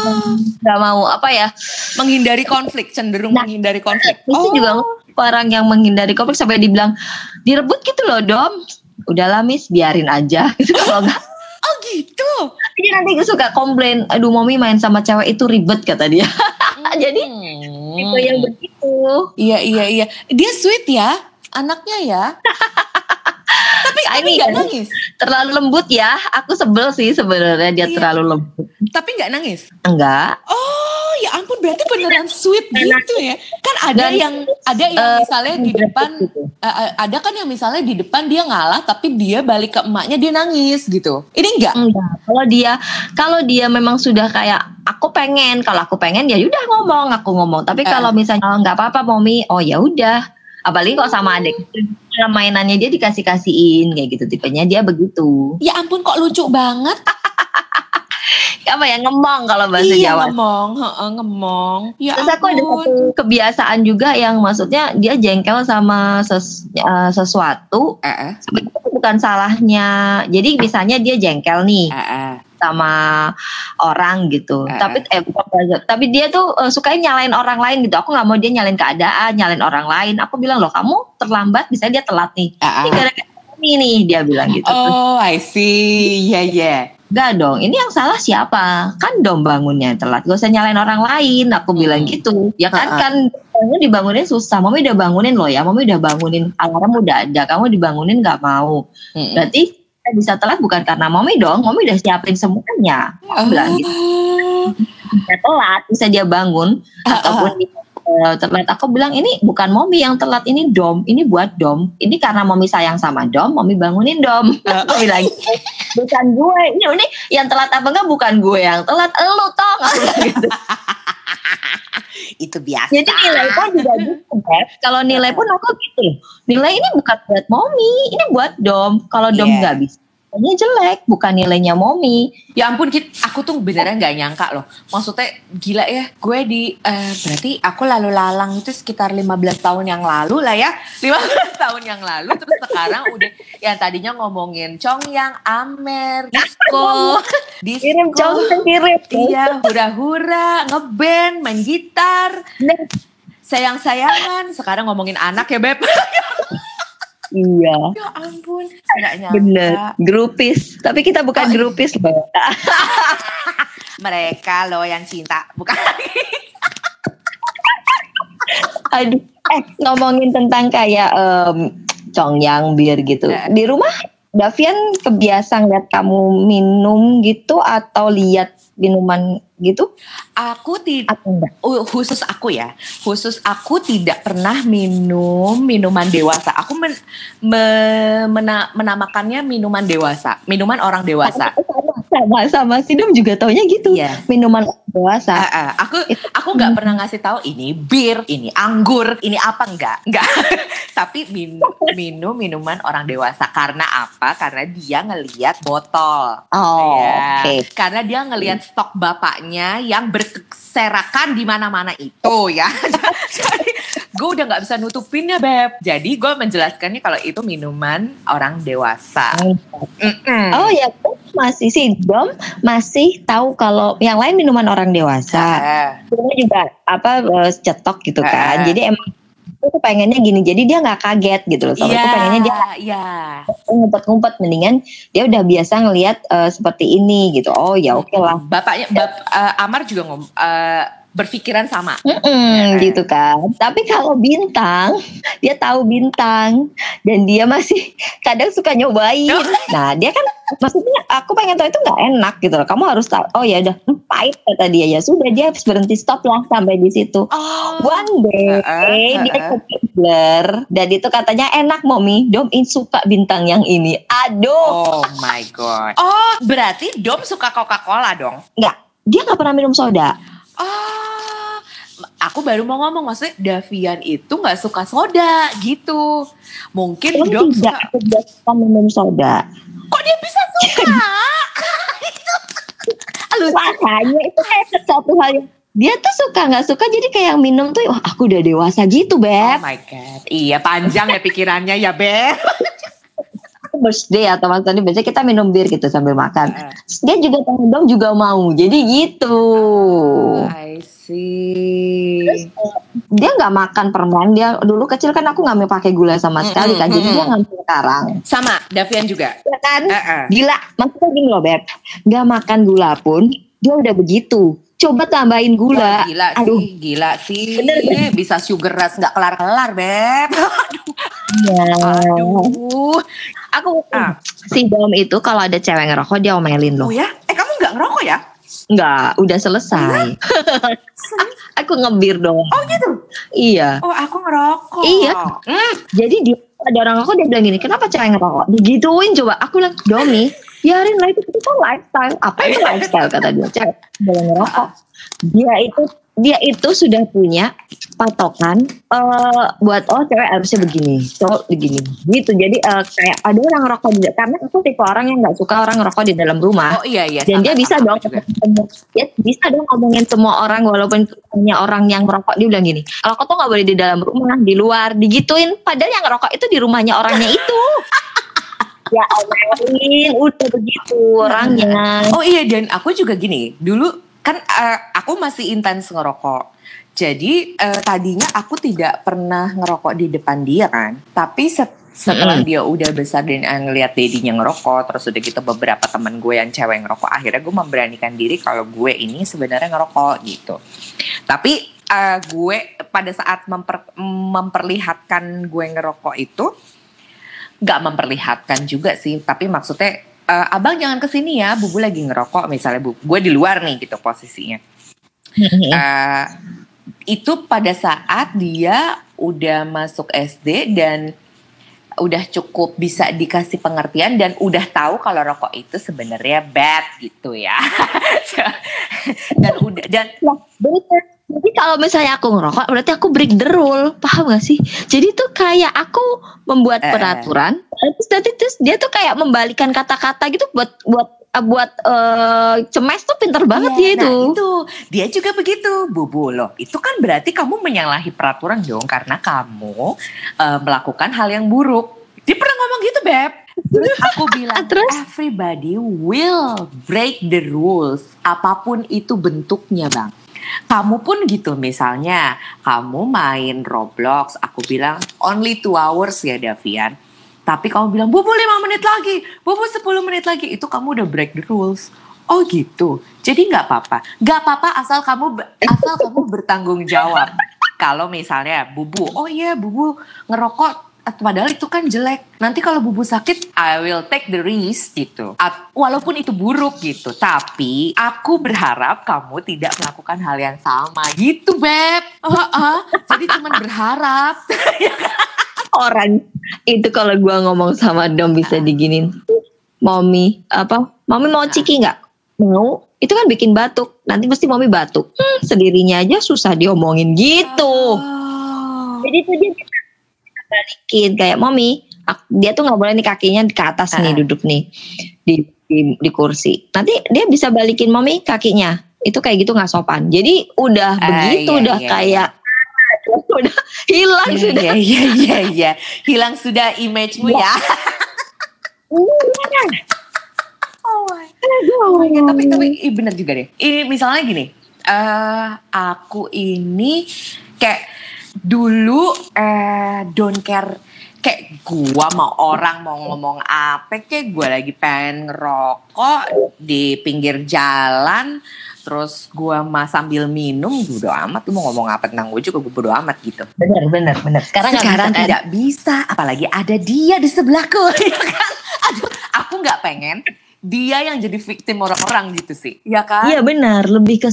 Oh, nggak mau apa ya? Menghindari konflik cenderung Nah, menghindari konflik. itu Oh. juga orang yang menghindari konflik sampai dibilang direbut gitu loh dom. Udahlah miss biarin aja. Gitu kalau nggak. Oh gitu? Dia nanti suka komplain aduh mami main sama cewek itu ribet kata dia jadi Hmm. tipe yang begitu Iya iya iya. Dia sweet ya, anaknya ya. tapi tapi ini nggak nangis. terlalu lembut ya aku sebel sih sebenarnya dia Iya. terlalu lembut Tapi nggak nangis. enggak Oh ya ampun berarti beneran sweet gitu ya. Kan ada Dan, yang ada yang eh, misalnya di depan gitu. eh, eh, ada kan yang misalnya di depan dia ngalah tapi dia balik ke emaknya dia nangis gitu. Ini enggak. enggak kalau dia kalau dia memang sudah kayak aku pengen kalau aku pengen ya udah ngomong aku ngomong tapi kalau misalnya "Oh, nggak apa-apa mommy oh ya udah apalagi kalau sama adik Dalam mainannya dia dikasih kasihin kayak gitu tipenya dia begitu Ya ampun kok lucu banget. apa ya ngemong kalau bahasa iya Jawa ngemong, heeh, ngemong. Ya Terus aku ada ampun. satu kebiasaan juga yang maksudnya dia jengkel sama ses- eh, sesuatu Eh, eh, bukan salahnya. Jadi misalnya dia jengkel nih eh, eh. Sama orang gitu. Eh. Tapi eh bukan tapi dia tuh eh, sukanya nyalain orang lain gitu. Aku nggak mau dia nyalain keadaan, nyalain orang lain. Aku bilang loh kamu terlambat, bisa dia telat nih. Eh, Ini gara-gara ini nih dia bilang gitu. Oh, I see. Iya, iya. Enggak dong, ini yang salah siapa? Kan dong bangunnya telat. Gak usah nyalain orang lain. Aku bilang Hmm. gitu. Ya kan Ha-ha. kan bangun dibangunin susah. Mami udah bangunin loh ya. Mami udah bangunin. Alarm udah ada. Kamu dibangunin nggak mau. Mm-mm. Berarti kita bisa telat bukan karena mami dong. Mami udah siapin semuanya. Aku bilang gitu. Oh. Bisa telat, bisa dia bangun ataupun dia eh, telat. Aku bilang ini bukan mami yang telat. Ini dom. Ini buat dom. Ini karena mami sayang sama dom. Mami bangunin dom. Aku bilang bukan gue. Ini, ini yang telat apa enggak bukan gue yang telat. Elu tong. Bilang gitu. Itu biasa. Jadi nilai pun juga gitu, Beb. Kalau nilai pun aku gitu. Nilai ini bukan buat momi, ini buat dom. Kalau dom Iya. nggak bisa, nilainya jelek, bukan nilainya momi. Ya ampun, Kit, aku tuh beneran gak nyangka loh. Maksudnya gila ya, gue di, eh, berarti aku lalu lalang itu sekitar 15 tahun yang lalu lah ya. 15 tahun yang lalu, terus sekarang udah, yang tadinya ngomongin Chong yang Amer, disco, disco. Kirim kirim. Iya, hura-hura, ngeband, main gitar, sayang-sayangan. Sekarang ngomongin anak ya, Beb. Iya. ya ampun, gak nyangka. Bener, grupis. Tapi kita bukan Oh, grupis loh. Mereka loh yang cinta, bukan Aduh, eh ngomongin tentang kayak em, congyang bir gitu. Eh. Di rumah Davian kebiasaan lihat kamu minum gitu atau lihat minuman gitu Aku tidak khusus aku ya, khusus aku tidak pernah minum minuman dewasa. Aku men- me- mena- menamakannya minuman dewasa, minuman orang dewasa. Sama, sama, sama. Sidom juga taunya gitu. Iya. Minuman dewasa. Ah, ah, aku aku nggak pernah ngasih tahu ini bir, ini anggur, ini apa enggak, enggak. Tapi min- minum minuman orang dewasa karena apa? Karena dia ngelihat botol. Oh, Ya, oke. Karena dia ngelihat stok bapaknya yang berserakan di mana-mana itu ya. Jadi gue udah nggak bisa nutupinnya beb. Jadi gue menjelaskannya kalau itu minuman orang dewasa. Mm-mm. Oh ya, masih sih Dom masih tahu kalau yang lain minuman orang dewasa. Eh, Ini juga apa eh, cetok gitu kan. Jadi emang aku pengennya gini jadi dia nggak kaget gitu loh soalnya Iya, aku pengennya dia iya. ngumpet-ngumpet mendingan dia udah biasa ngelihat eh, seperti ini gitu oh ya oke lah Bapaknya, bap, eh, Amar juga ngom, eh, berpikiran sama. Mm-mm, Ya. gitu kan tapi kalau bintang dia tahu bintang dan dia masih kadang suka nyobain Oh. nah dia kan maksudnya aku pengen tahu itu nggak enak gitu loh kamu harus tahu oh ya udah hmm, pahit kata dia ya sudah dia harus berhenti stop lah sampai di situ Oh. One day Heeh, dia heeh. ke dan itu katanya enak mommy Dom in suka bintang yang ini aduh Oh my god. Oh, berarti Dom suka Coca-Cola dong? nggak dia nggak pernah minum soda Oh, aku baru mau ngomong maksudnya Davian itu nggak suka soda gitu. Mungkin Dom Dom tidak suka. suka minum soda Kok dia bisa suka? Makanya itu kayak sesuatu hal yang dia tuh suka nggak suka jadi kayak minum tuh wah aku udah dewasa gitu Oh beb my god. Iya panjang ya pikirannya ya Beb. birthday atau mas Tony biasanya kita minum bir gitu sambil makan. Terus dia juga pengen dong juga mau jadi gitu I see. dia nggak makan permen dia dulu kecil kan aku nggak pakai gula sama sekali kan jadi Mm-mm. dia ngambil sekarang Sama Davian juga. ya kan Heeh. gila maksudnya gini loh beb nggak makan gula pun dia udah begitu coba tambahin Wah, gula gila Aduh. sih, gila sih. Bener, Bisa sugar rush nggak kelar-kelar, Beb. ya. Aduh. aku Ah. si dom itu kalau ada cewek ngerokok dia omelin loh Oh ya? Eh kamu nggak ngerokok ya? nggak udah selesai aku ngebir dong Oh gitu. iya Oh aku ngerokok. Iya. Hmm. jadi dia ada orang ngerokok dia bilang gini kenapa cewek ngerokok digituin coba aku bilang domi biarin lah itu itu kan lifestyle apa itu lifestyle kata dia cewek boleh ngerokok dia itu dia itu sudah punya patokan eh buat oh cewek harusnya begini cowok begini. Gitu. Jadi eh, kayak ada orang ngerokok di karena aku tipe orang yang nggak suka orang ngerokok di dalam rumah. Oh iya iya. dan sama, dia bisa sama dong dia bisa dong ngomongin semua orang walaupun punya orang yang ngerokok. Dia bilang gini kalau kau tuh nggak boleh di dalam rumah di luar. Digituin. Padahal yang ngerokok itu di rumahnya orangnya itu. Ya omelin udah begitu orangnya. Oh iya. Dan aku juga gini. Dulu kan eh, aku masih intens ngerokok. Jadi eh, tadinya aku tidak pernah ngerokok di depan dia kan. Tapi se- setelah dia udah besar dan eh, ngeliat dedinya ngerokok, terus udah gitu beberapa teman gue yang cewek ngerokok, akhirnya gue memberanikan diri kalau gue ini sebenarnya ngerokok gitu. Tapi eh, gue pada saat memper- memperlihatkan gue ngerokok itu nggak memperlihatkan juga sih tapi maksudnya eh, abang jangan ke sini ya bubu lagi ngerokok misalnya bu gue di luar nih gitu posisinya. Eh, itu pada saat dia udah masuk SD dan udah cukup bisa dikasih pengertian dan udah tahu kalau rokok itu sebenarnya bad gitu ya dan udah dan Nah, bener. Jadi kalau misalnya aku ngerokok, berarti aku break the rule, paham gak sih? Jadi tuh kayak aku membuat Eh. peraturan, terus nanti terus dia tuh kayak membalikan kata-kata gitu buat buat buat eh, cemes tuh pinter banget Iya, dia itu. Nah, itu dia juga begitu, bubu loh. Itu kan berarti kamu menyalahi peraturan dong karena kamu eh, melakukan hal yang buruk. Dia pernah ngomong gitu, beb. Terus aku bilang, Terus? everybody will break the rules, apa pun itu bentuknya, bang. Kamu pun gitu misalnya, kamu main Roblox, aku bilang only two hours ya Davian. Tapi kamu bilang, Bubu 5 menit lagi, Bubu 10 menit lagi. Itu kamu udah break the rules. Oh gitu. Jadi nggak apa-apa. Nggak apa-apa asal kamu asal kamu bertanggung jawab. Kalau misalnya Bubu, oh iya Bubu ngerokok padahal itu kan jelek. Nanti kalau Bubu sakit, I will take the risk gitu. At- walaupun itu buruk gitu, tapi aku berharap kamu tidak melakukan hal yang sama gitu, Beb. Ah, ah. Jadi cuman berharap. Orang itu kalau gua ngomong sama Dom bisa diginin. Mommy, apa? Mommy mau ciki nggak? Mau. Itu kan bikin batuk. Nanti mesti mommy batuk. Hmm, sendirinya aja susah diomongin gitu. Oh. Jadi tuh dia bisa balikin kayak mommy. Dia tuh nggak boleh nih kakinya ke atas nih Ah. duduk nih di, di di kursi. Nanti dia bisa balikin mommy kakinya. Itu kayak gitu nggak sopan. Jadi udah Ah, begitu iya, udah iya, kayak udah hilang Iya, sudah. iya, iya, iya, iya. Hilang sudah image-mu ya. Oh my Oh my God, tapi tapi ih, bener juga deh. Ini misalnya gini, eh aku ini kayak dulu eh don't care kayak gua mau orang mau ngomong apa kayak gua lagi pengen ngerokok di pinggir jalan terus gua mah sambil minum bodo amat lu mau ngomong apa tentang gue juga gue bodo amat gitu bener bener bener sekarang, sekarang bisa, kan? tidak bisa apalagi ada dia di sebelahku ya kan aduh aku nggak pengen dia yang jadi victim orang-orang gitu sih ya kan iya benar lebih ke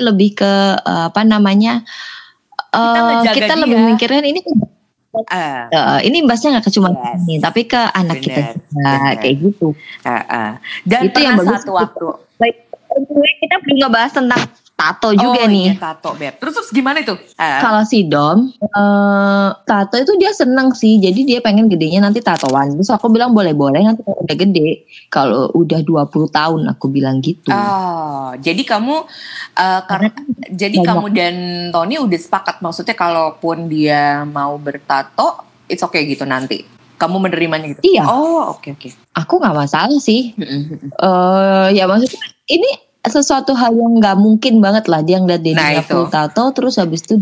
lebih ke uh, apa namanya uh, kita, kita lebih mikirnya ini Uh, uh, ini imbasnya nggak cuma yes. ini, tapi ke anak bener, kita juga kayak gitu. Uh, uh. Dan itu yang satu waktu. Baik, kita belum ngebahas tentang tato juga oh, nih. Iya, tato, Beb. Terus, terus gimana itu? Uh. Kalau si Dom, uh, tato itu dia seneng sih. Jadi dia pengen gedenya nanti tatoan. Terus aku bilang boleh-boleh nanti kalau udah gede. Kalau udah 20 tahun aku bilang gitu. Oh, jadi kamu uh, karena jadi banyak. kamu dan Tony udah sepakat maksudnya kalaupun dia mau bertato, it's okay gitu nanti. Kamu menerimanya gitu? Iya. Oh, oke okay, oke. Okay. Aku nggak masalah sih. uh, ya maksudnya ini sesuatu hal yang nggak mungkin banget lah dia ngeliat dia nah, full tato terus habis itu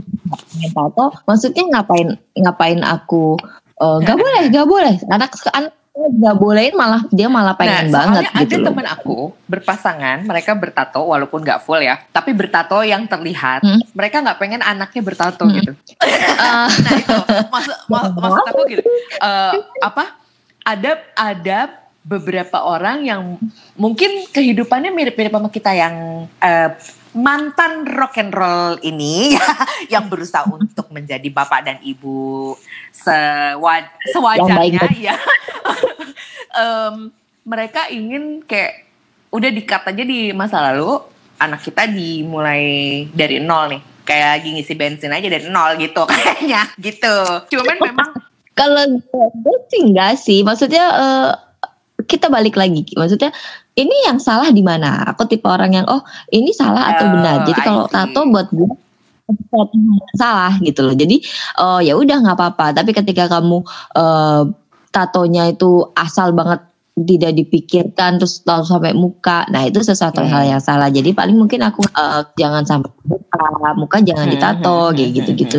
tato maksudnya ngapain ngapain aku eh, nggak uh, boleh nggak boleh anak anak nggak bolehin malah dia malah pengen nah, banget gitu ada temen aku berpasangan mereka bertato walaupun nggak full ya tapi bertato yang terlihat hmm? mereka nggak pengen anaknya bertato hmm. gitu uh. nah itu maksud maksud aku gitu uh, apa ada ada beberapa orang yang mungkin kehidupannya mirip-mirip sama kita yang uh, mantan rock and roll ini yang berusaha untuk menjadi bapak dan ibu sewaj sewajarnya ya. um, mereka ingin kayak udah dikat aja di masa lalu anak kita dimulai dari nol nih. Kayak lagi ngisi bensin aja dari nol gitu kayaknya gitu. Cuman memang kalau gue sih enggak sih. Maksudnya uh, kita balik lagi. Maksudnya ini yang salah di mana? Aku tipe orang yang oh ini salah atau oh, benar? Jadi kalau tato buat gue salah gitu loh. Jadi oh ya udah nggak apa-apa. Tapi ketika kamu uh, tatonya itu asal banget tidak dipikirkan terus tahu sampai muka nah itu sesuatu hmm. hal yang salah. Jadi paling mungkin aku uh, jangan sampai muka muka jangan hmm, ditato hmm, kayak gitu gitu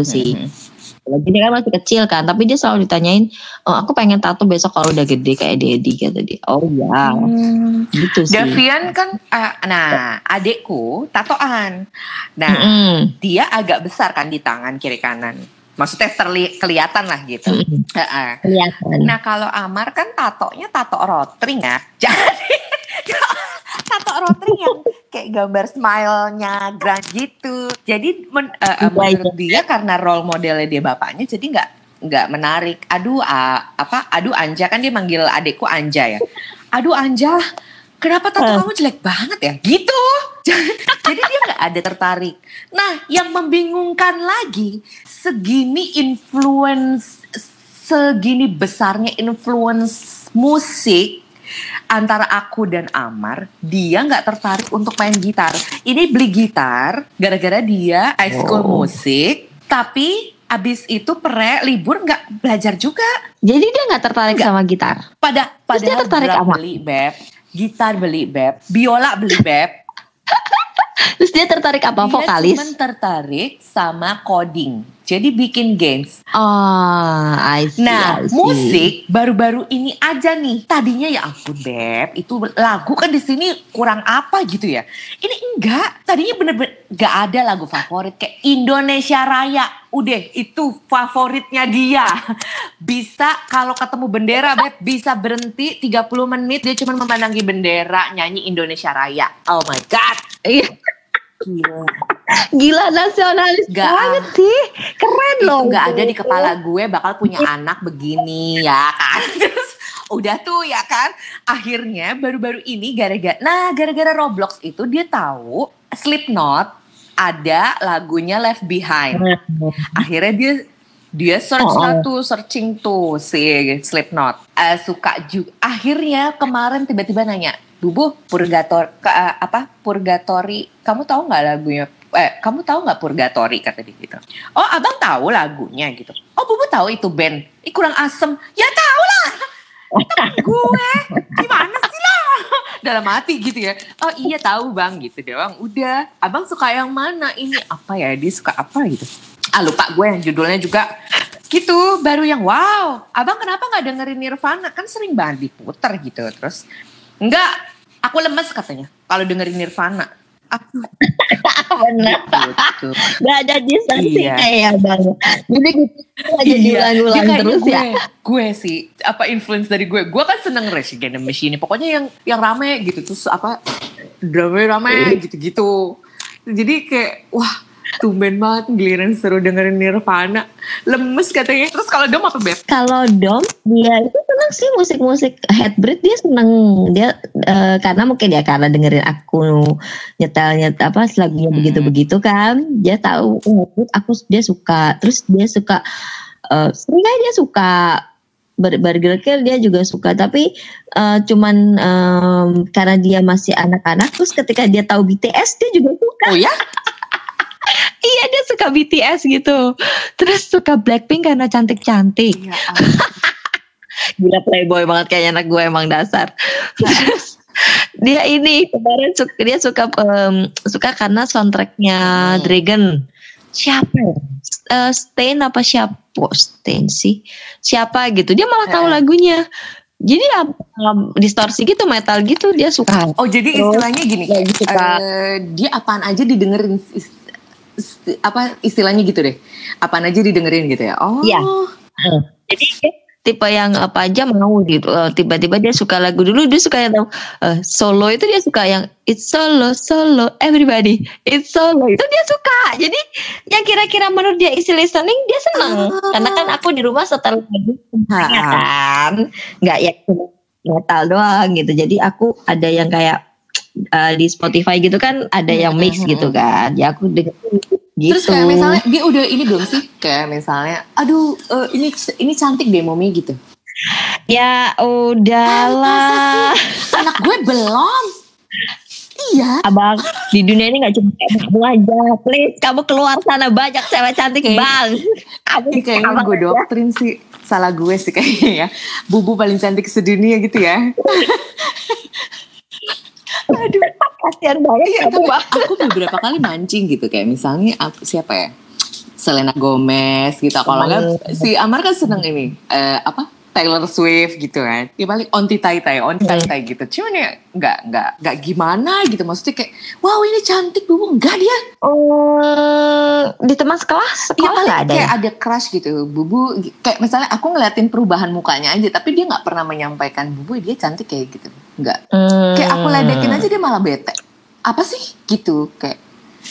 sih jadi kan masih kecil kan, tapi dia selalu ditanyain, oh, aku pengen tato besok kalau udah gede kayak Dedi kata dia. Oh ya, hmm. gitu sih. Davian kan, uh, nah adekku tatoan. Nah mm-hmm. dia agak besar kan di tangan kiri kanan. Maksudnya terli- kelihatan lah gitu. Mm-hmm. Uh-uh. Kelihatan. Nah kalau Amar kan tatonya tato rotring ya. Jadi tato rotring yang kayak gambar smile-nya grand gitu. Jadi men, uh, menurut dia karena role modelnya dia bapaknya jadi nggak nggak menarik. Aduh uh, apa? Aduh Anja kan dia manggil adekku Anja ya. Aduh Anja, kenapa tato kamu jelek banget ya? Gitu. jadi dia nggak ada tertarik. Nah, yang membingungkan lagi segini influence segini besarnya influence musik antara aku dan Amar, dia nggak tertarik untuk main gitar. Ini beli gitar gara-gara dia high school oh. musik, tapi abis itu pre libur nggak belajar juga. Jadi dia nggak tertarik gak. sama gitar. Pada pada dia tertarik sama beli beb, gitar beli beb, biola beli beb. Terus dia tertarik apa? Dia Vokalis? Dia cuma tertarik sama coding jadi bikin games. Oh, I see, nah, I see. musik baru-baru ini aja nih. Tadinya ya ampun beb, itu lagu kan di sini kurang apa gitu ya. Ini enggak. Tadinya bener-bener gak ada lagu favorit kayak Indonesia Raya. Udah itu favoritnya dia. Bisa kalau ketemu bendera beb bisa berhenti 30 menit dia cuma memandangi bendera nyanyi Indonesia Raya. Oh my god. Iya. Gila. Gila nasionalis gak, banget sih. Keren itu loh. Gak ada di kepala gue bakal punya anak begini ya kan. Terus udah tuh ya kan. Akhirnya baru-baru ini gara-gara nah gara-gara Roblox itu dia tahu Slipknot ada lagunya Left Behind. Akhirnya dia dia search oh. tuh searching tuh si Slipknot. Uh, suka juga. Akhirnya kemarin tiba-tiba nanya, Bubu Purgator ke, uh, apa Purgatori kamu tahu nggak lagunya? Eh kamu tahu nggak Purgatori? kata dia gitu. Oh abang tahu lagunya gitu. Oh Bubu tahu itu band? Ih, kurang asem. Ya tahu lah. Gue. Gimana sih lah? Dalam hati gitu ya. Oh iya tahu bang gitu doang. Udah abang suka yang mana ini? Apa ya dia suka apa? gitu ah lupa gue yang judulnya juga gitu baru yang wow abang kenapa nggak dengerin Nirvana kan sering banget diputer gitu terus enggak aku lemes katanya kalau dengerin Nirvana aku benar gitu. Gak ada distancing Iya. kayak bang jadi gitu aja diulang-ulang Dia kayaknya terus gue, ya Gue sih, apa influence dari gue. Gue kan seneng Rage Against the Machine. Pokoknya yang yang rame gitu. Terus apa, drama rame gitu-gitu. Jadi kayak, wah tumben banget giliran seru dengerin Nirvana. Lemes katanya. Terus kalau Dom apa Beb? kalau Dom dia itu seneng sih musik-musik headbreed dia seneng dia eh, karena mungkin ya karena dengerin aku nyetel nyetel apa lagunya Hmm. begitu-begitu kan dia tahu oh, aku dia suka terus dia suka eh sering aja dia suka Burger Kill dia juga suka tapi eh, cuman em, karena dia masih anak-anak terus ketika dia tahu BTS dia juga suka Oh ya? Iya dia suka BTS gitu terus suka Blackpink karena cantik-cantik ampun. Gila playboy banget kayaknya anak gue emang dasar. Terus dia ini kemarin suka, dia suka em, suka karena soundtracknya Hmm. Dragon. Siapa? ya? Eh, Stain apa siapa? Oh, Stain sih. Siapa gitu. Dia malah tahu Eh. lagunya. Jadi ya, em, distorsi gitu metal gitu dia suka. Oh jadi istilahnya gini. lagi suka. eh, dia apaan aja didengerin. Apa istilahnya gitu deh. Apaan aja didengerin gitu ya. Oh. Iya. Jadi dia tipe yang apa aja mau gitu. Eh, Tiba-tiba dia suka lagu dulu dia suka yang eh, solo itu dia suka yang it's solo solo everybody it's solo itu dia suka. Jadi yang kira-kira menurut dia isi listening dia seneng. Ah. Karena kan aku di rumah setel lagu kan, nggak ya metal doang gitu. Jadi aku ada yang kayak eh, di Spotify gitu kan ada yang mix Hmm, gitu kan. Ya aku dengerin gitu. Terus kayak misalnya dia udah ini belum sih? Kayak misalnya, aduh eh, ini ini cantik deh mommy gitu. ya udahlah. Anak gue belum. Iya. Abang di dunia ini nggak cuma kamu aja, please kamu keluar sana banyak cewek cantik Oke. bang. Kamu kayaknya gue doktrin sih. Salah gue sih kayaknya ya. Bubu paling cantik sedunia gitu ya. Aduh, kasihan banget Iya, kamu tapi aku beberapa kali mancing gitu kayak misalnya ap- siapa ya? Selena Gomez gitu. Kalau nggak si Amar kan seneng ini eh, apa? Taylor Swift gitu kan. Ya paling onti tai tai, onti tai tai gitu. Cuman ya nggak nggak nggak gimana gitu. Maksudnya kayak wow ini cantik bubu enggak dia. Oh, di teman sekelas Iya sekolah paling nggak ada kayak ya? ada crush gitu. Bubu kayak misalnya aku ngeliatin perubahan mukanya aja, tapi dia nggak pernah menyampaikan bubu dia cantik kayak gitu. Nggak. Hmm. Kayak aku ledekin aja dia malah bete. Apa sih gitu kayak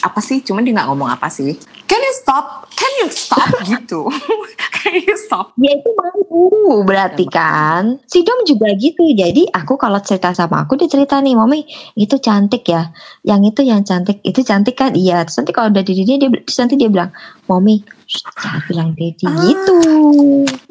apa sih? Cuman dia nggak ngomong apa sih. Can you stop? Can you stop gitu? Can you stop? Ya itu malu berarti kan. Si Dom juga gitu. Jadi aku kalau cerita sama aku dia cerita nih, Mami itu cantik ya. Yang itu yang cantik, itu cantik kan? Iya. Terus nanti kalau udah di dia, dia terus nanti dia bilang, Mami, jangan bilang Dedi Ah. gitu.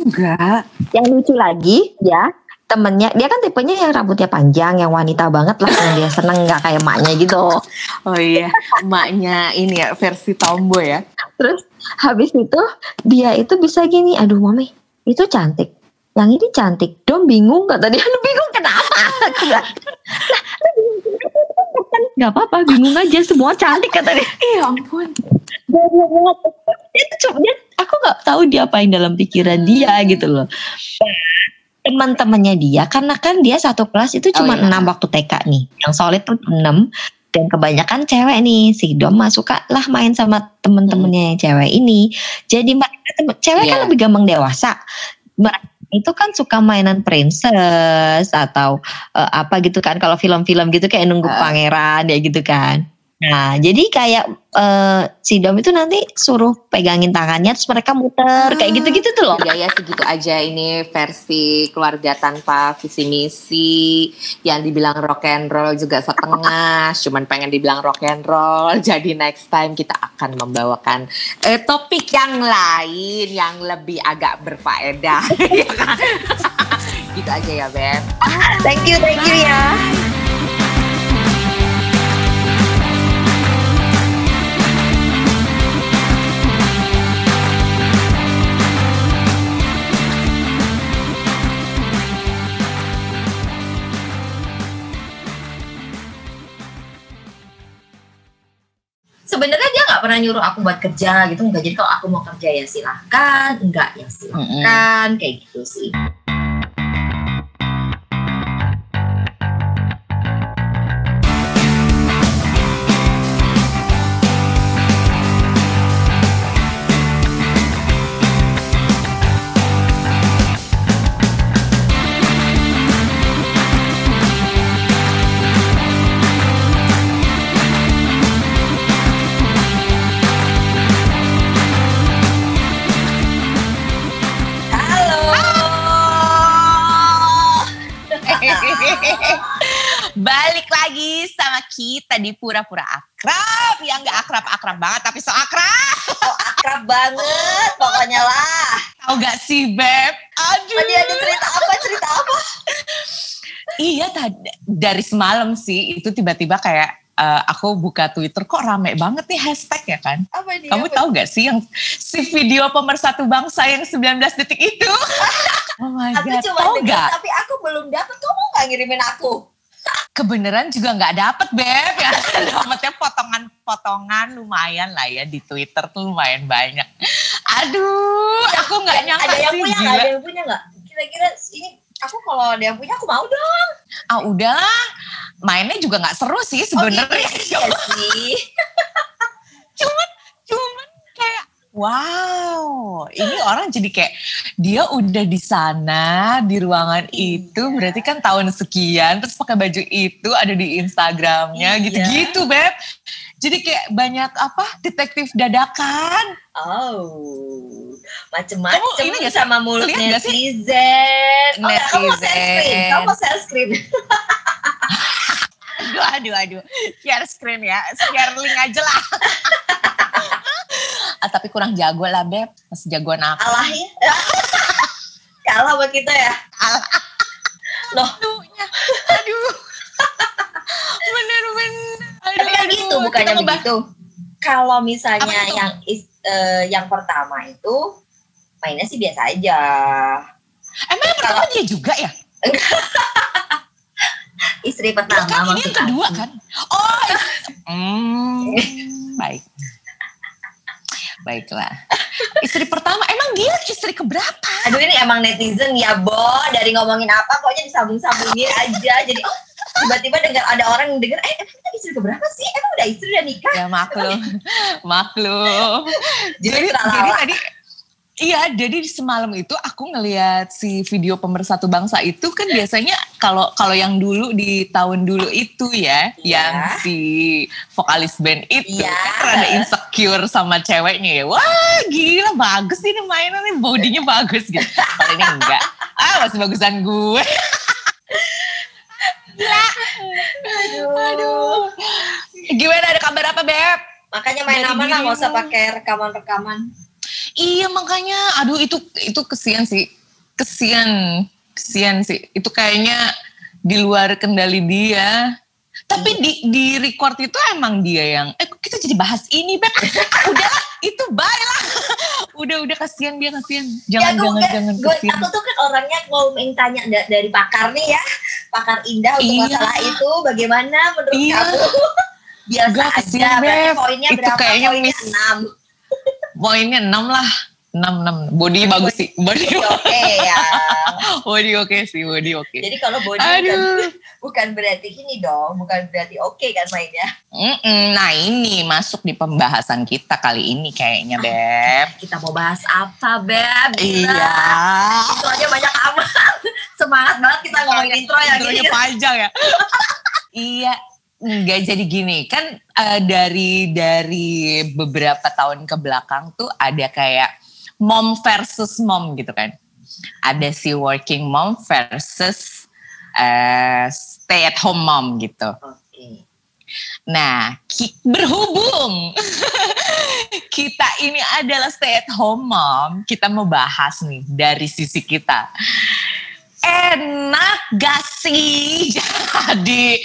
Enggak. Yang lucu lagi ya temennya. Dia kan tipenya yang rambutnya panjang yang wanita banget lah yang dia seneng nggak kayak emaknya gitu. Oh iya, emaknya ini ya versi tomboy ya. terus habis itu dia itu bisa gini aduh mami itu cantik. Yang ini cantik. Dom bingung kata dia. Bingung kenapa? Nggak apa-apa bingung aja semua cantik kata dia. Iya ampun. Dia tuh cuma dia, aku nggak tahu dia apain dalam pikiran dia gitu loh. Teman-temannya dia karena kan dia satu kelas itu Oh, cuma iya. enam waktu TK nih. Yang solid tuh enam dan kebanyakan cewek nih si Dom suka lah main sama temen-temennya yang cewek ini. Jadi mereka cewek kan Iya. lebih gampang dewasa. Mereka itu kan suka mainan princess atau eh, apa gitu kan kalau film-film gitu kayak nunggu Ah. pangeran ya gitu kan. Nah, jadi kayak eh, si Dom itu nanti suruh pegangin tangannya terus mereka muter kayak gitu-gitu tuh loh. Ya ya segitu aja ini versi keluarga tanpa visi misi yang dibilang rock and roll juga setengah cuman pengen dibilang rock and roll jadi next time kita akan membawakan eh, topik yang lain yang lebih agak berfaedah gitu aja ya Beb Thank you, thank you ya. Sebenarnya dia nggak pernah nyuruh aku buat kerja gitu enggak jadi kalau aku mau kerja ya silahkan enggak ya silahkan mm -hmm. kayak gitu sih kita di pura-pura akrab yang gak akrab-akrab banget tapi so akrab. Oh, akrab banget pokoknya lah. Tahu gak sih Beb? Aduh. Tadi ada cerita apa? Cerita apa? iya tadi dari semalam sih itu tiba-tiba kayak uh, aku buka Twitter kok rame banget nih hashtag ya kan. Apa ini, Kamu apa? tahu gak sih yang si video pemersatu bangsa yang 19 detik itu? oh my aku god. Cuma tahu gak? Tapi aku belum dapat. Kamu gak ngirimin aku? Kebenaran juga nggak dapet beb. Ya dapetnya potongan-potongan lumayan lah ya di Twitter tuh lumayan banyak. Aduh aku nggak nyangka ada yang punya nggak? ada yang punya nggak? Kira-kira ini aku kalau ada yang punya aku mau dong. Ah udah. Mainnya juga nggak seru sih sebenarnya oh, gitu, iya sih. Cuman cuman kayak Wow, ini orang jadi kayak dia udah di sana di ruangan iya. itu berarti kan tahun sekian terus pakai baju itu ada di Instagramnya iya. gitu-gitu beb. Jadi kayak banyak apa detektif dadakan. Oh, macem-macem ini gak sama mulut netizen. Oh, netizen. Kamu mau share screen? aduh, aduh, aduh. Share screen ya. Share link aja lah ah, tapi kurang jago lah beb. Masih jagoan aku kalah ya kalah buat kita ya. Kalah loh. Aduh. Bener-bener tapi kan gitu bukannya begitu. Kalau misalnya yang is, uh, yang pertama itu mainnya sih biasa aja. Emang yang pertama dia juga ya? Istri pertama kan ini yang kedua kan? Oh hmm, baik Baiklah. Istri pertama, emang dia istri keberapa? Aduh ini emang netizen ya, Bo. Dari ngomongin apa, pokoknya disambung-sambungin aja. Jadi oh, tiba-tiba dengar ada orang yang denger, eh emang istri keberapa sih? Emang udah istri udah nikah? Ya maklum, maklum. jadi, jadi tadi Iya, jadi semalam itu aku ngeliat si video pemersatu bangsa itu kan biasanya kalau kalau yang dulu di tahun dulu itu ya, yeah. yang si vokalis band itu yeah. kan rada insecure sama ceweknya ya. Wah, gila bagus ini mainan nih, bodinya bagus gitu. Kalau ini enggak. Ah, masih bagusan gue. Gila. Aduh. Aduh. Gimana ada kabar apa, Beb? Makanya main aman lah, nggak usah pakai rekaman-rekaman. Iya makanya, aduh itu itu kesian sih, kesian, kesian sih. Itu kayaknya di luar kendali dia. Tapi di di record itu emang dia yang, eh kita jadi bahas ini beb, udah itu bye lah. udah udah kasihan dia kasihan. Jangan ya, jangan kan, jangan kasihan. Aku tuh kan orangnya mau tanya dari pakar nih ya, pakar indah untuk iya. masalah itu, bagaimana menurut iya. kamu? Biasa Gak aja, berarti poinnya itu berapa? Kayaknya poinnya enam poinnya 6 lah. 6 6 body bagus sih. Body oke okay, ya. Body oke okay sih body oke. Okay. jadi kalau body Aduh. Bukan, bukan berarti ini dong bukan berarti oke okay kan mainnya? Mm-mm, nah ini masuk di pembahasan kita kali ini kayaknya beb. kita mau bahas apa beb? Gila. iya. Itu aja banyak amat. Semangat banget kita ngomongin intro ya intronya panjang ya. Iya Enggak jadi gini kan uh, dari dari beberapa tahun ke belakang tuh ada kayak mom versus mom gitu kan. Ada si working mom versus uh, stay at home mom gitu. Okay. Nah, berhubung kita ini adalah stay at home mom, kita mau bahas nih dari sisi kita enak gak sih jadi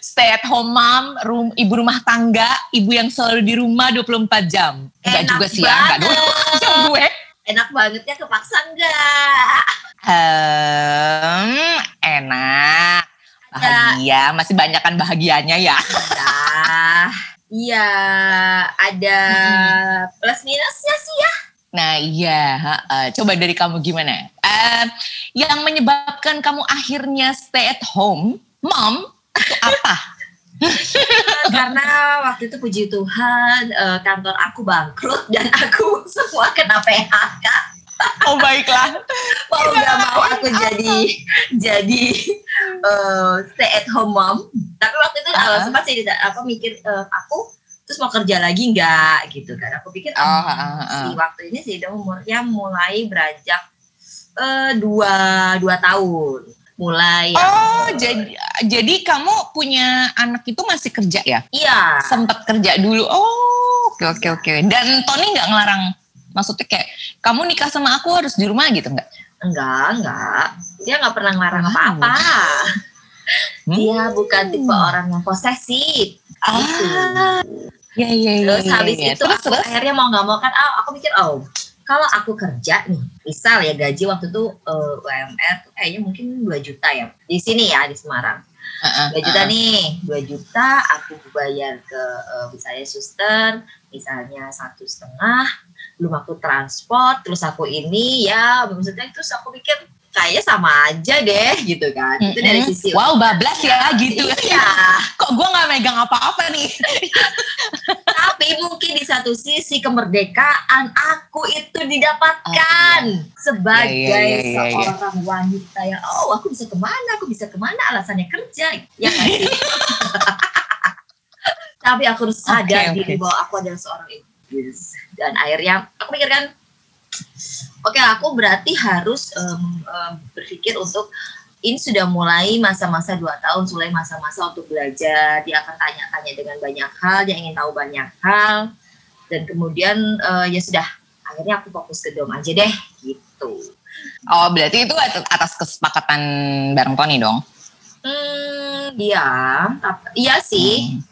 stay at home mom, rum, ibu rumah tangga, ibu yang selalu di rumah 24 jam. Enggak juga sih ya, enggak 24 jam gue. Enak banget ya kepaksa enggak? Hmm, enak. Bahagia, masih banyak kan bahagianya ya. ya. Iya, ada plus minusnya sih ya. Nah iya, uh, coba dari kamu gimana? Uh, yang menyebabkan kamu akhirnya stay at home, mom, itu apa? Karena waktu itu puji Tuhan uh, kantor aku bangkrut dan aku semua kena PHK. Oh baiklah. mau nggak mau aku jadi jadi uh, stay at home mom. Tapi waktu itu uh, sempat sih aku mikir uh, aku terus mau kerja lagi nggak gitu kan. Aku pikir oh, uh. si waktu ini sih udah umurnya mulai beranjak uh, dua dua tahun. Mulai oh jadi jadi kamu punya anak itu masih kerja ya? Iya. Sempat kerja dulu. Oh oke oke oke. Dan Tony nggak ngelarang? Maksudnya kayak kamu nikah sama aku harus di rumah gitu nggak? Enggak enggak. Dia nggak pernah ngelarang apa apa hmm. dia bukan tipe orang yang posesif. Ah. Gitu. Ya ya ya terus habis ya, itu terus, aku terus? akhirnya mau nggak mau kan oh, aku mikir oh kalau aku kerja nih misal ya gaji waktu itu uh, eh, UMR tuh kayaknya mungkin 2 juta ya di sini ya di Semarang dua uh, juta uh. nih dua juta aku bayar ke uh, misalnya suster misalnya satu setengah belum aku transport terus aku ini ya maksudnya terus aku pikir kayaknya sama aja deh gitu kan. Mm -hmm. itu dari sisi wow bablas ya gitu. Iya. Kok gue nggak megang apa-apa nih? Tapi mungkin di satu sisi kemerdekaan aku itu didapatkan oh, iya. sebagai yeah, yeah, yeah, yeah, seorang wanita. Yang oh aku bisa ke mana? Aku bisa ke mana? Alasannya kerja. Ya kan tapi aku harus sadar okay, okay. diri bahwa aku adalah seorang ibu dan akhirnya aku mikirkan oke okay, aku berarti harus um, um, berpikir untuk ini sudah mulai masa-masa dua tahun, mulai masa-masa untuk belajar. Dia akan tanya-tanya dengan banyak hal, dia ingin tahu banyak hal, dan kemudian uh, ya sudah. Akhirnya aku fokus ke dom aja deh, gitu. Oh, berarti itu atas kesepakatan bareng Tony dong? Hmm, iya, iya sih. Hmm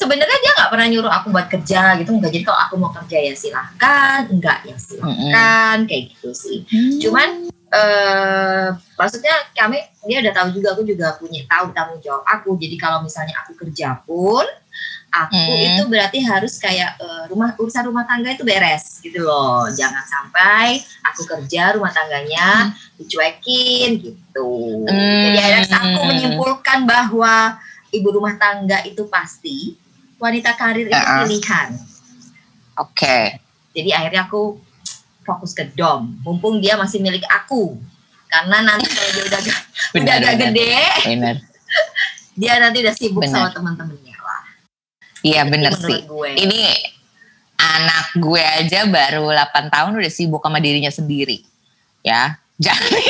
sebenarnya dia nggak pernah nyuruh aku buat kerja gitu enggak jadi kalau aku mau kerja ya silahkan enggak ya silahkan kayak gitu sih mm-hmm. cuman uh, maksudnya kami dia udah tahu juga aku juga punya tahu tanggung jawab aku jadi kalau misalnya aku kerja pun aku mm. itu berarti harus kayak uh, rumah urusan rumah tangga itu beres gitu loh jangan sampai aku kerja rumah tangganya mm. dicuekin gitu mm. jadi akhirnya aku menyimpulkan bahwa ibu rumah tangga itu pasti wanita karir itu uh-uh. pilihan. Oke. Okay. Jadi akhirnya aku fokus ke dom, mumpung dia masih milik aku. Karena nanti kalau dia udah udah agak gede, bener. dia nanti udah sibuk bener. sama teman-temannya lah. Iya bener sih. Gue. Ini anak gue aja baru 8 tahun udah sibuk sama dirinya sendiri. Ya, jadi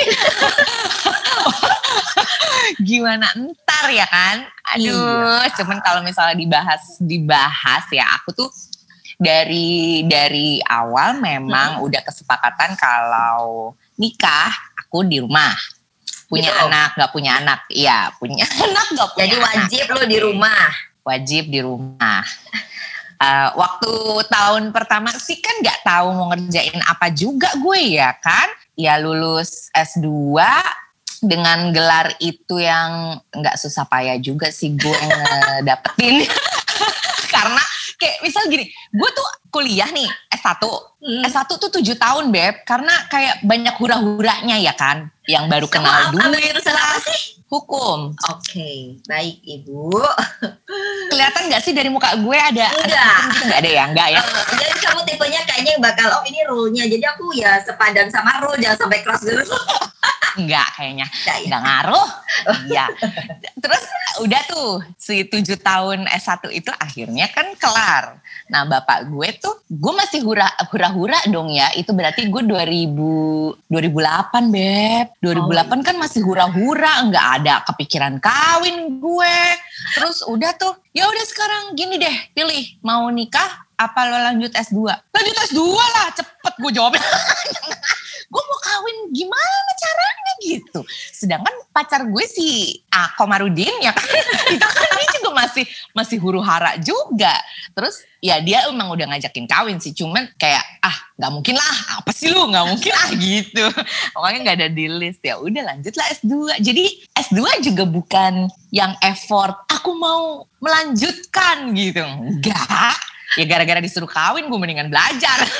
gimana ntar ya kan? Aduh, iya. cuman kalau misalnya dibahas dibahas ya aku tuh dari dari awal memang hmm. udah kesepakatan kalau nikah aku di rumah punya gitu. anak nggak punya anak iya punya anak nggak punya jadi wajib lo di rumah wajib di rumah uh, waktu tahun pertama sih kan nggak tahu mau ngerjain apa juga gue ya kan ya lulus S2 dengan gelar itu yang nggak susah payah juga sih gue dapetin. Karena kayak misal gini gue tuh kuliah nih S1 hmm. S1 tuh tujuh tahun beb karena kayak banyak hura-huranya ya kan yang baru kenal dulu hukum oke okay. baik ibu kelihatan gak sih dari muka gue ada enggak gitu nggak ada ya enggak ya uh, jadi kamu tipenya kayaknya bakal oh ini rule-nya jadi aku ya sepadan sama rule jangan sampai keras dulu Enggak kayaknya. Enggak, ya? Enggak ngaruh. Iya. Terus udah tuh si tujuh tahun S1 itu akhirnya kan kelar. Nah bapak gue tuh, gue masih hura, hura-hura dong ya. Itu berarti gue 2000, 2008 Beb. 2008 oh. kan masih hura-hura, enggak ada kepikiran kawin gue. Terus udah tuh, ya udah sekarang gini deh, pilih mau nikah apa lo lanjut S2? Lanjut S2 lah, cepet gue jawabnya. gue mau kawin gimana caranya gitu. Sedangkan pacar gue si A Komarudin ya kan, itu kan dia juga masih masih huru hara juga. Terus ya dia emang udah ngajakin kawin sih, cuman kayak ah nggak mungkin lah, apa sih lu nggak mungkin lah gitu. Pokoknya nggak ada di list ya. Udah lanjut lah S2. Jadi S2 juga bukan yang effort. Aku mau melanjutkan gitu, enggak. Ya gara-gara disuruh kawin gue mendingan belajar.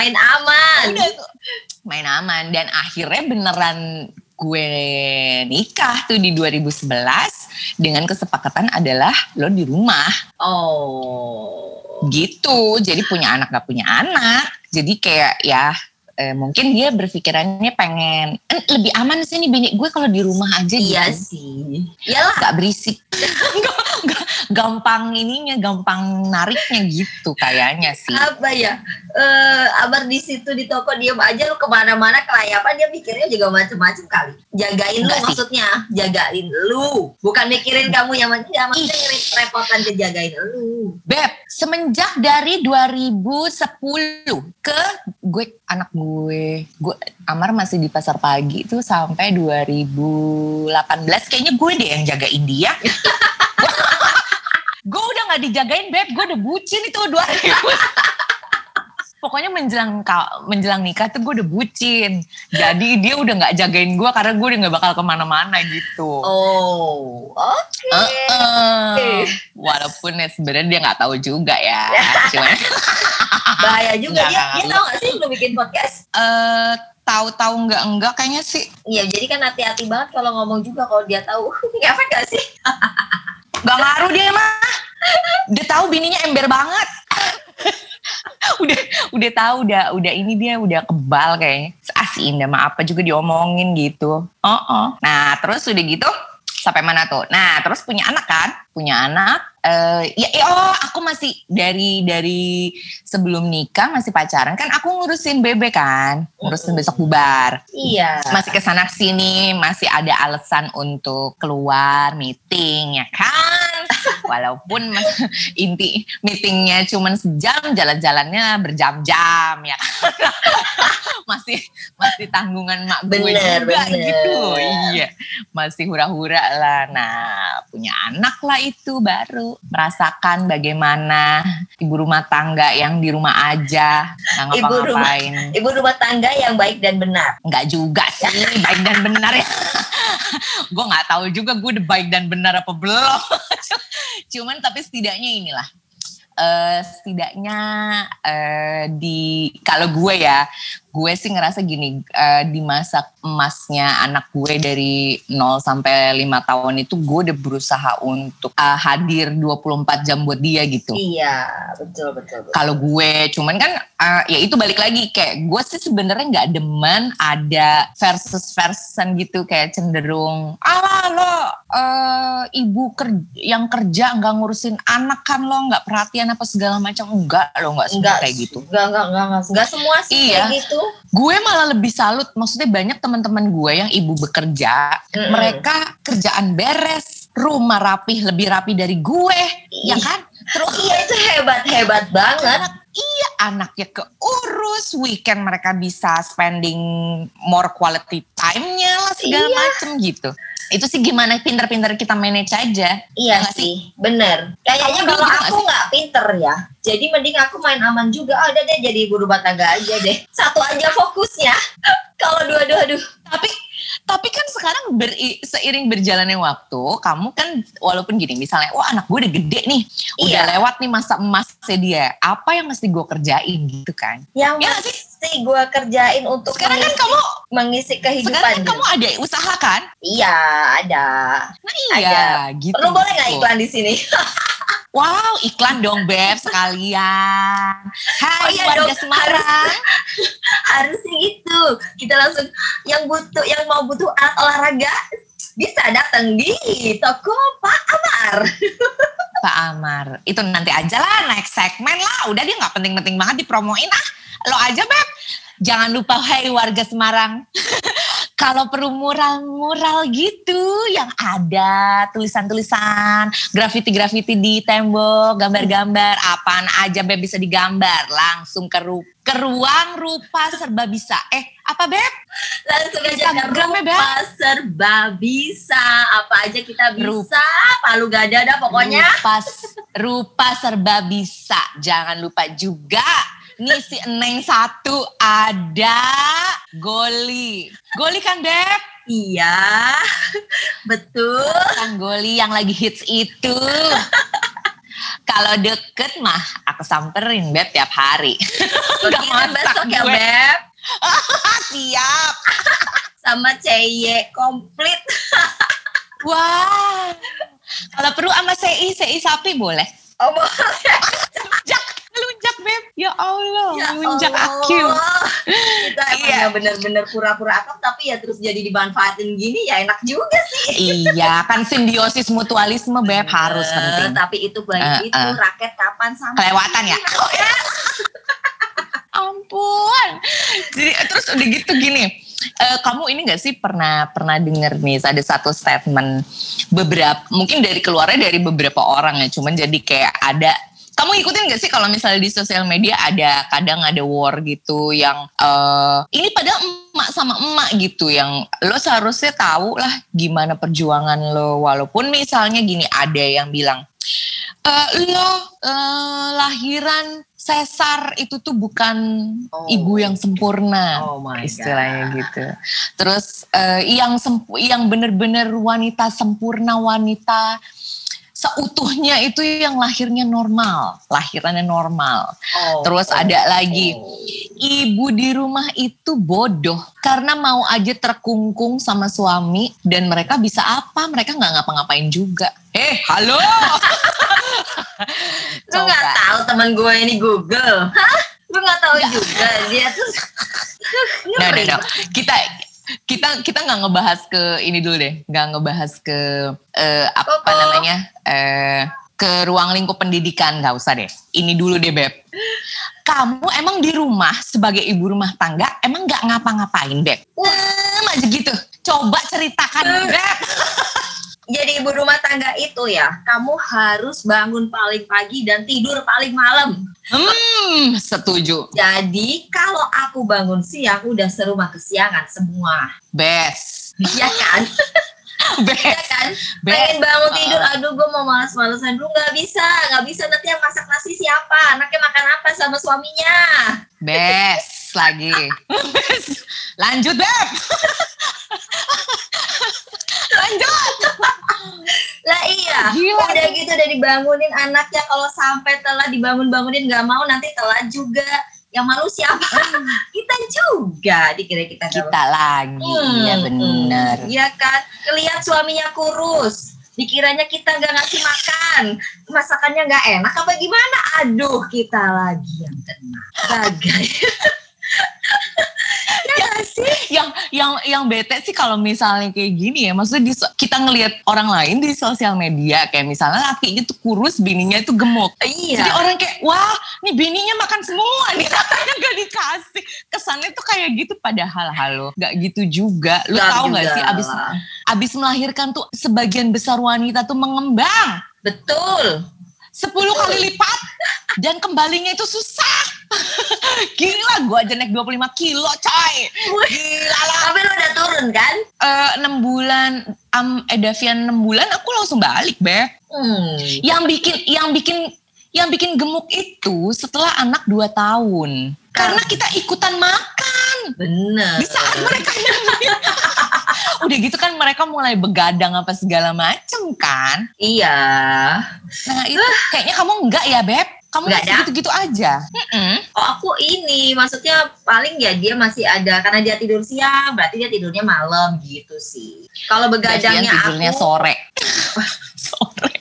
main aman. Udah tuh main aman dan akhirnya beneran gue nikah tuh di 2011 dengan kesepakatan adalah lo di rumah. Oh. Gitu. Jadi punya anak gak punya anak. Jadi kayak ya eh, mungkin dia berpikirannya pengen eh, lebih aman sih nih bini gue kalau di rumah aja Iya gitu. sih. Iyalah. Gak berisik. Gampang ininya, gampang nariknya gitu kayaknya sih. Apa ya? Eh, abar di situ di toko diem aja lu ke mana-mana kelayapan dia mikirnya juga macem-macem kali. Jagain lu Enggak sih. maksudnya, jagain lu. Bukan mikirin kamu yang maksudnya repotan ke jagain lu. Beb, semenjak dari 2010 ke gue anak gue, gue Amar masih di pasar pagi itu sampai 2018 kayaknya gue deh yang jagain dia. gue udah nggak dijagain beb, gue udah bucin itu 2000. Pokoknya menjelang menjelang nikah tuh gue udah bucin. Jadi dia udah nggak jagain gue karena gue udah nggak bakal ke mana-mana gitu. Oh, oke. Heeh. Walaupun ya sebenarnya dia nggak tahu juga ya. Cuman Bahaya juga dia. Dia tahu gak sih lu bikin podcast? eh tahu-tahu nggak enggak kayaknya sih Iya, jadi kan hati-hati banget kalau ngomong juga kalau dia tahu. Ngefek gak sih? Nggak ngaruh dia mah. Dia tahu bininya ember banget. udah udah tahu udah udah ini dia udah kebal kayaknya. Ah si Indah mah apa juga diomongin gitu. Oh oh. Nah terus udah gitu sampai mana tuh? Nah terus punya anak kan? Punya anak. eh ya ya, oh aku masih dari dari sebelum nikah masih pacaran kan aku ngurusin bebe kan ngurusin besok bubar Iya. masih ke sana sini masih ada alasan untuk keluar meeting ya kan walaupun inti meetingnya cuma sejam jalan-jalannya berjam-jam ya masih masih tanggungan mak gue Bener, juga bener. gitu iya masih hura-hura lah nah punya anak lah itu baru merasakan bagaimana ibu rumah tangga yang di rumah aja nggak Ibu rumah- ngapa-ngapain Ibu rumah tangga yang baik dan benar. Enggak juga sih baik dan benar ya. gue nggak tahu juga gue udah baik dan benar apa belum. Cuman tapi setidaknya inilah. eh setidaknya eh di kalau gue ya, gue sih ngerasa gini eh, di masa emasnya anak gue dari 0 sampai 5 tahun itu gue udah berusaha untuk eh, hadir 24 jam buat dia gitu Iya, betul betul. betul. kalau gue cuman kan uh, ya itu balik lagi kayak gue sih sebenarnya nggak demen ada versus version gitu kayak cenderung ah lo uh, ibu ker- yang kerja nggak ngurusin anak kan lo nggak perhatian apa segala macam enggak lo nggak semua Enggak kayak gitu Enggak, enggak, enggak, enggak, enggak semua sih Iya. kayak gitu. Gue malah lebih salut maksudnya banyak teman-teman gue yang ibu bekerja Mm-mm. mereka kerjaan beres rumah rapih lebih rapi dari gue ya Ih. kan terus Iya itu hebat hebat banget. anak iya anaknya keurus weekend mereka bisa spending more quality time-nya lah segala Iya. macem gitu itu sih gimana pinter-pinter kita manage aja Iya sih, bener. Kayaknya kalau aku nggak pinter ya, jadi mending aku main aman juga. Ah, udah deh jadi ibu rumah tangga aja deh. Satu aja fokusnya. kalau dua-dua, aduh. tapi tapi kan sekarang beri- seiring berjalannya waktu kamu kan walaupun gini misalnya wah anak gue udah gede nih udah Iya. lewat nih masa emasnya dia apa yang mesti gue kerjain gitu kan Yang Ya sih? mesti gue kerjain untuk sekarang kan mengisi, kamu mengisi kehidupan. sekarang kan kamu ada usaha kan Iya, ada. nah iya gitu Perlu boleh nggak iklan di sini? Wow, iklan dong Beb sekalian. Hai Oh iya warga dong, Semarang. Harusnya gitu. Kita langsung yang butuh, yang mau butuh alat olahraga bisa datang di toko Pak Amar. Pak Amar, itu nanti aja lah next segmen lah. Udah dia nggak penting-penting banget dipromoin ah. Lo aja Beb. Jangan lupa hai warga Semarang. kalau perlu mural-mural gitu yang ada tulisan-tulisan, grafiti-grafiti di tembok, gambar-gambar, apaan aja Beb bisa digambar langsung ke ru ke ruang rupa serba bisa. Eh, apa Beb? Langsung aja ke Instagramnya, Beb. rupa serba bisa. Apa aja kita bisa. Rupa. Palu gada dah pokoknya. Rupa, rupa serba bisa. Jangan lupa juga ngisi Eneng satu ada Goli. Goli kan Beb? Iya. Betul. Kan Goli yang lagi hits itu. Kalau deket mah aku samperin Beb tiap hari. Kira masak besok ya gue. Beb. Siap. Sama CY komplit. Wah. Kalau perlu sama CI, CI sapi boleh. Oh boleh. Beb. Ya Allah, Ya Allah. akil. Kita emang Iya. ya bener-bener pura-pura akap tapi ya terus jadi dimanfaatin gini ya enak juga sih. iya, kan simbiosis mutualisme Beb harus Eh, penting. Tapi itu baik Eh, itu eh. raket kapan sampai. Kelewatan ya? Ampun. Jadi terus udah gitu gini. eh, kamu ini gak sih pernah pernah denger nih ada satu statement beberapa mungkin dari keluarnya dari beberapa orang ya cuman jadi kayak ada kamu ikutin gak sih kalau misalnya di sosial media ada kadang ada war gitu yang eh ini pada emak sama emak gitu yang lo seharusnya tahu lah gimana perjuangan lo walaupun misalnya gini ada yang bilang eh lo eh, lahiran sesar itu tuh bukan Oh. ibu yang sempurna Oh my istilahnya God. gitu. Terus eh, yang sempu, yang bener-bener wanita sempurna wanita seutuhnya itu yang lahirnya normal, lahirannya normal. Oh, Terus oh, ada lagi oh. ibu di rumah itu bodoh karena mau aja terkungkung sama suami dan mereka bisa apa? Mereka nggak ngapa-ngapain juga. Eh, halo. Lu nggak tahu teman gue ini Google? Hah? Lu nggak tahu juga dia tuh. No, no, no. Kita kita kita nggak ngebahas ke ini dulu deh, nggak ngebahas ke eh, apa Koko. namanya eh, ke ruang lingkup pendidikan nggak usah deh. Ini dulu deh beb. Kamu emang di rumah sebagai ibu rumah tangga emang nggak ngapa-ngapain beb? Ehm, aja gitu. Coba ceritakan beb. Jadi ibu rumah tangga itu ya, kamu harus bangun paling pagi dan tidur paling malam. Hmm, setuju. Jadi kalau aku bangun siang udah serumah kesiangan semua. Best. Iya kan? Iya Best. kan? Best. Pengen bangun tidur, aduh gue mau malas-malasan dulu nggak bisa, nggak bisa nanti yang masak nasi siapa, anaknya makan apa sama suaminya. Best lagi. Lanjut beb. Lanjut. Lah iya, Gila. udah gitu udah dibangunin anaknya kalau sampai telah dibangun-bangunin nggak mau nanti telat juga. Yang malu siapa? kita juga dikira kita Kita lagi, ya bener. Iya kan? Kelihat suaminya kurus. Dikiranya kita nggak ngasih makan. Masakannya nggak enak apa gimana? Aduh, kita lagi yang kena. Gagal. ya nggak sih? Yang yang yang bete sih kalau misalnya kayak gini ya, maksudnya di, kita ngelihat orang lain di sosial media kayak misalnya lakinya tuh kurus, bininya itu gemuk. Iya. Jadi orang kayak, wah, nih bininya makan semua nih, katanya gak dikasih. Kesannya tuh kayak gitu, padahal halo, gak gitu juga. Lu Nggak tahu gak juga sih, abis abis melahirkan tuh sebagian besar wanita tuh mengembang. Betul. 10 kali lipat dan kembalinya itu susah. Gila, gue aja naik 25 kilo coy. Gila lah. Tapi lu udah turun kan? Eh, 6 bulan, um, Edavian 6 bulan aku langsung balik, Beb. Hmm. Yang bikin, yang bikin, yang bikin gemuk itu setelah anak 2 tahun. Karena kita ikutan makan. Bener. Di saat mereka Udah gitu kan mereka mulai begadang apa segala macem kan. Iya. Nah itu kayaknya kamu enggak ya Beb? Kamu Enggak masih dah. gitu-gitu aja. Mm-mm. Oh aku ini maksudnya paling ya dia masih ada karena dia tidur siang berarti dia tidurnya malam gitu sih. Kalau begadangnya tidurnya aku sore. sore.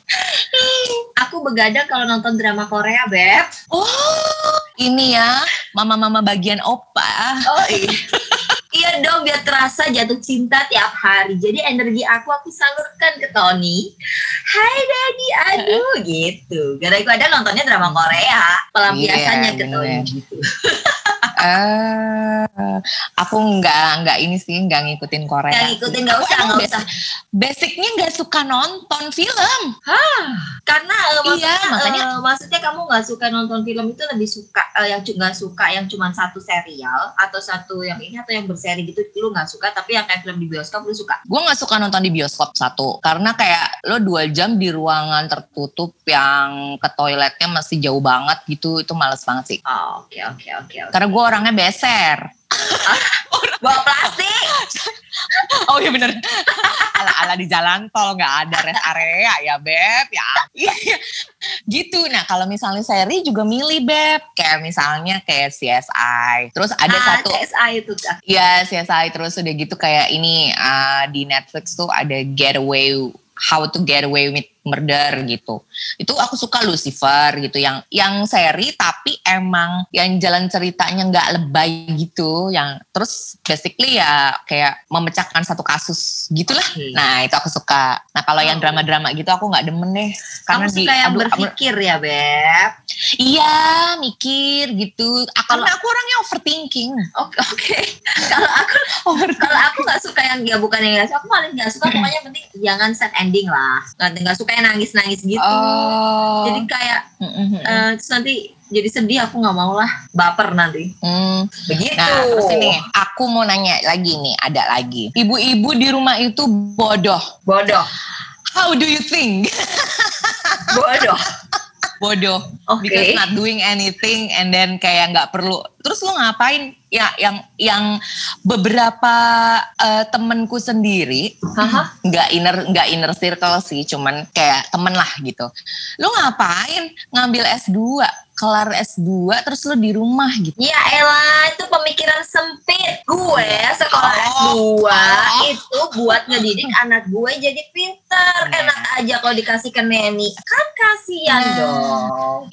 aku begadang kalau nonton drama Korea beb. Oh, ini ya mama-mama bagian opa. Oh iya. Iya dong biar terasa jatuh cinta tiap hari. Jadi energi aku aku salurkan ke Tony. Hai Daddy, aduh gitu. Gara-gara nontonnya drama Korea. Pelampiasannya Iya, ke Tony gitu. uh, aku nggak nggak ini sih nggak ngikutin Korea. Nggak ngikutin nggak usah nggak usah. Basicnya nggak suka nonton film. Hah? Karena uh, iya maksudnya, makanya uh, maksudnya kamu nggak suka nonton film itu lebih suka uh, yang nggak suka yang cuma satu serial atau satu yang ini atau yang berseri gitu lu nggak suka tapi yang kayak film di bioskop lu suka? Gue nggak suka nonton di bioskop satu karena kayak lo dua jam di ruangan tertutup yang ke toiletnya masih jauh banget gitu itu males banget sih. Oh, oke oke oke. Karena gue orangnya beser. Bawa plastik. oh iya bener. Ala-ala di jalan tol nggak ada rest area ya beb ya. gitu. Nah kalau misalnya seri juga milih beb. Kayak misalnya kayak CSI. Terus ada ah, satu. CSI itu. Iya CSI terus udah gitu kayak ini uh, di Netflix tuh ada Getaway How to Get Away with Murder gitu. Itu aku suka Lucifer gitu yang yang seri tapi emang yang jalan ceritanya nggak lebay gitu. Yang terus basically ya kayak memecahkan satu kasus gitulah. Okay. Nah itu aku suka. Nah kalau oh. yang drama-drama gitu aku nggak demen deh. Karena Kamu suka di, yang aduh, berpikir ya beb? Iya mikir gitu. Karena aku orangnya overthinking. Oke oke. kalau aku kalau aku nggak suka yang ya bukan yang. Aku paling nggak suka pokoknya penting jangan set ending lah. Nggak suka kayak nangis-nangis gitu. Oh. Jadi kayak mm-hmm. uh, terus nanti jadi sedih aku nggak mau lah baper nanti. Hmm. Begitu. Nah, terus ini aku mau nanya lagi nih, ada lagi. Ibu-ibu di rumah itu bodoh. Bodoh. How do you think? bodoh. bodoh. Okay. Because not doing anything and then kayak nggak perlu. Terus lu ngapain? ya yang yang beberapa uh, temenku sendiri nggak inner nggak inner circle sih cuman kayak temen lah gitu lu ngapain ngambil S2 kelar S2 terus lu di rumah gitu. Ya elah itu pemikiran sempit. Gue sekolah oh, S2 oh. itu buat ngedidik anak gue jadi pinter. Nah. Enak aja kalau dikasih ke neni. Kan kasihan nah, dong.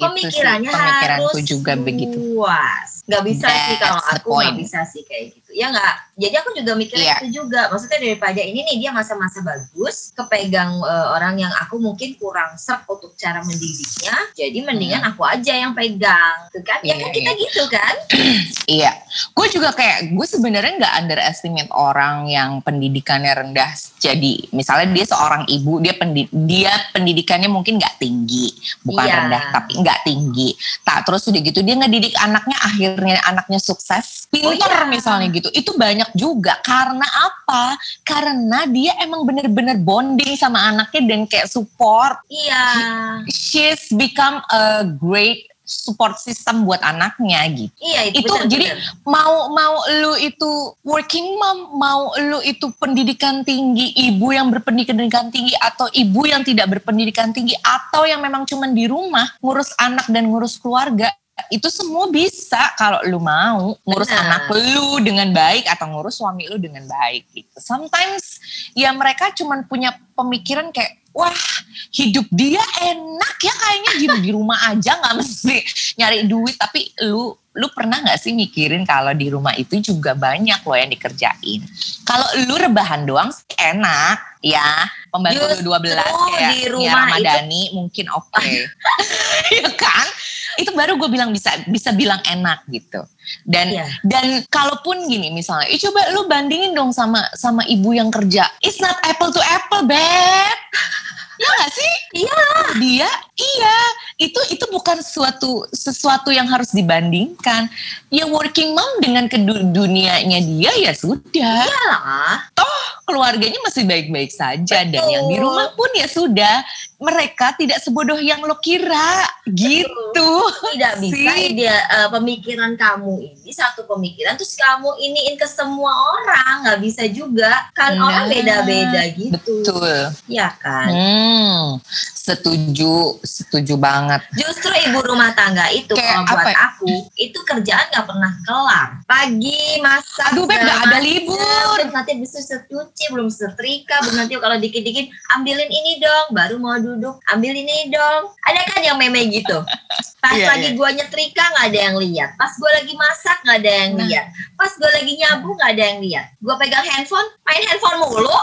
Pemikirannya harus juga begitu. luas. Gak bisa That's sih kalau aku gak bisa sih kayak gitu. Ya nggak jadi aku juga mikirnya yeah. itu juga maksudnya daripada ini nih dia masa-masa bagus kepegang uh, orang yang aku mungkin kurang serp untuk cara mendidiknya jadi mendingan hmm. aku aja yang pegang tuh kan yeah, ya kan kita yeah. gitu kan iya gue juga kayak gue sebenarnya nggak underestimate orang yang pendidikannya rendah jadi misalnya dia seorang ibu dia pendid dia pendidikannya mungkin nggak tinggi bukan yeah. rendah tapi nggak tinggi tak terus udah gitu dia ngedidik anaknya akhirnya anaknya sukses pintar oh, yeah. misalnya gitu itu banyak juga karena apa? Karena dia emang bener-bener bonding sama anaknya dan kayak support. Iya. She's become a great support system buat anaknya gitu. Iya itu. itu bener, jadi bener. mau mau lu itu working mom, mau lu itu pendidikan tinggi, ibu yang berpendidikan tinggi atau ibu yang tidak berpendidikan tinggi atau yang memang cuman di rumah ngurus anak dan ngurus keluarga itu semua bisa kalau lu mau ngurus Benar. anak lu dengan baik atau ngurus suami lu dengan baik gitu. Sometimes ya mereka cuman punya pemikiran kayak wah hidup dia enak ya kayaknya di, di rumah aja nggak mesti nyari duit tapi lu lu pernah nggak sih mikirin kalau di rumah itu juga banyak loh yang dikerjain. Kalau lu rebahan doang sih enak ya pembantu lu 12 kayak di rumah Ramadhani itu... mungkin oke. Okay. ya kan? Itu baru gue bilang bisa bisa bilang enak gitu dan yeah. dan kalaupun gini misalnya eh, coba lu bandingin dong sama sama ibu yang kerja it's not apple to apple beb Ya gak sih? Iya. Dia, iya. Itu itu bukan suatu sesuatu yang harus dibandingkan. Ya working mom dengan dunianya dia ya sudah. Iyalah. Toh keluarganya masih baik-baik saja Betul. dan yang di rumah pun ya sudah. Mereka tidak sebodoh yang lo kira. Gitu. Tidak bisa dia uh, pemikiran kamu ini satu pemikiran terus kamu iniin ke semua orang. Nggak bisa juga. Kan nah, orang beda-beda gitu. Betul. Ya kan? Hmm, setuju setuju banget. Justru ibu rumah tangga itu Kayak kalau buat ya? aku itu kerjaan nggak pernah kelar. Pagi masak aduh beb nggak ada libur. Nanti bisa secuci belum setrika belum nanti kalau dikit-dikit ambilin ini dong baru mau duduk ambil ini dong. Ada kan yang meme gitu? Pas yeah, lagi yeah. gue nyetrika nggak ada yang lihat. Pas gue lagi masak nggak ada yang nah. lihat. Pas gue lagi nyabu nggak ada yang lihat. Gue pegang handphone main handphone mulu.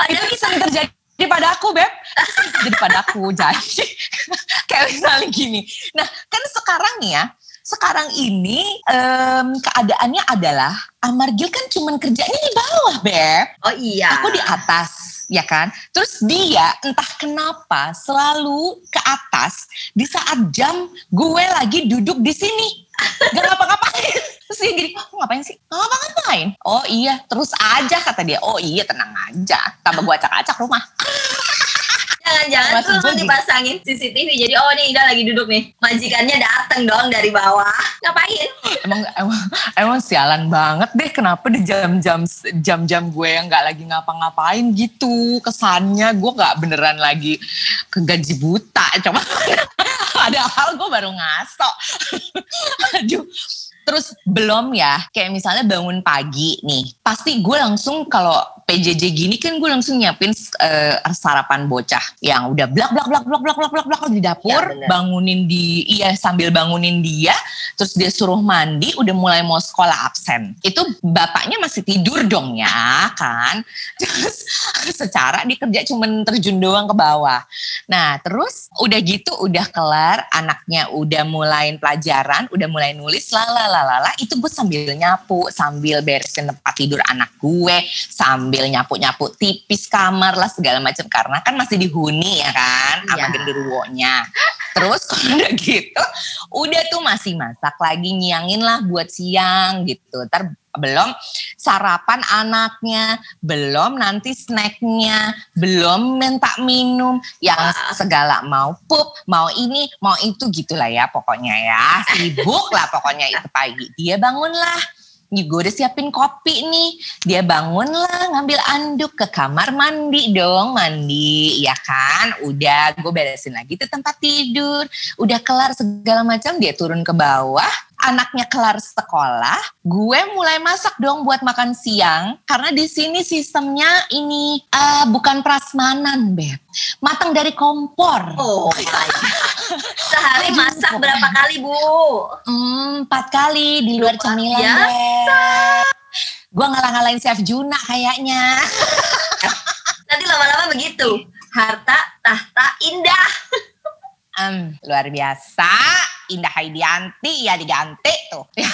Padahal bisa terjadi jadi pada aku beb jadi pada aku jadi kayak misalnya gini nah kan sekarang ya sekarang ini um, keadaannya adalah Amargil kan cuman kerjanya di bawah, Beb. Oh iya. Aku di atas, ya kan? Terus dia entah kenapa selalu ke atas di saat jam gue lagi duduk di sini. Gak ngapa-ngapain. Terus dia gini, oh, ngapain sih? Gak ngapa-ngapain. Oh iya, terus aja kata dia. Oh iya, tenang aja. Tambah gue acak-acak rumah. Jangan-jangan tuh lu dipasangin CCTV. Jadi oh nih Ida lagi duduk nih. Majikannya dateng dong dari bawah. Ngapain? Emang emang emang sialan banget deh kenapa di jam-jam jam-jam gue yang nggak lagi ngapa-ngapain gitu. Kesannya gue nggak beneran lagi kegaji buta. Coba padahal gue baru ngasok. Aduh Terus belum ya, kayak misalnya bangun pagi nih, pasti gue langsung kalau PJJ gini kan gue langsung nyiapin uh, sarapan bocah yang udah blak blak blak blak blak blak blak blak di dapur, ya, bangunin di iya sambil bangunin dia, terus dia suruh mandi, udah mulai mau sekolah absen. Itu bapaknya masih tidur dong ya kan. Terus secara dia kerja cuman terjun doang ke bawah. Nah, terus udah gitu udah kelar, anaknya udah mulai pelajaran, udah mulai nulis lalala lalala itu gue sambil nyapu sambil beresin tempat tidur anak gue sambil nyapu nyapu tipis kamar lah segala macam karena kan masih dihuni ya kan sama yeah. genderuwonya terus kalau udah gitu udah tuh masih masak lagi nyiangin lah buat siang gitu ntar belum sarapan anaknya, belum nanti snacknya, belum minta minum, yang segala mau pup, mau ini, mau itu gitulah ya pokoknya ya. Sibuk lah pokoknya itu pagi. Dia bangunlah, gue udah siapin kopi nih. Dia bangun lah ngambil anduk ke kamar mandi dong, mandi ya kan. Udah gue beresin lagi tuh tempat tidur. Udah kelar segala macam dia turun ke bawah anaknya kelar sekolah, gue mulai masak dong buat makan siang karena di sini sistemnya ini uh, bukan prasmanan, beb, matang dari kompor. Oh, sehari masak berapa kali bu? Hmm, empat kali di luar cemilan. Gue ngalah-ngalahin chef Juna kayaknya. Nanti lama-lama begitu. Harta, tahta, indah. Um, luar biasa. Indah Haidianti ya diganti tuh. Ya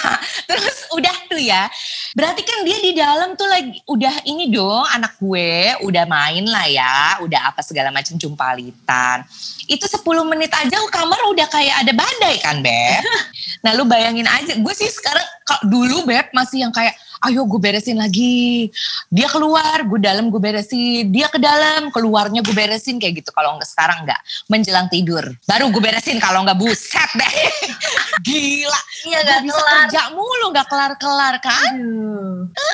terus udah tuh ya. Berarti kan dia di dalam tuh lagi udah ini dong anak gue udah main lah ya udah apa segala macam jumpalitan. Itu 10 menit aja kamar udah kayak ada badai kan Beb? Nah lu bayangin aja gue sih sekarang kalau dulu Beb masih yang kayak ayo gue beresin lagi. Dia keluar, gue dalam gue beresin. Dia ke dalam, keluarnya gue beresin kayak gitu. Kalau enggak sekarang enggak, menjelang tidur. Baru gue beresin kalau enggak buset deh. Gila. Iya gak bisa kelar. kerja mulu gak kelar-kelar kan.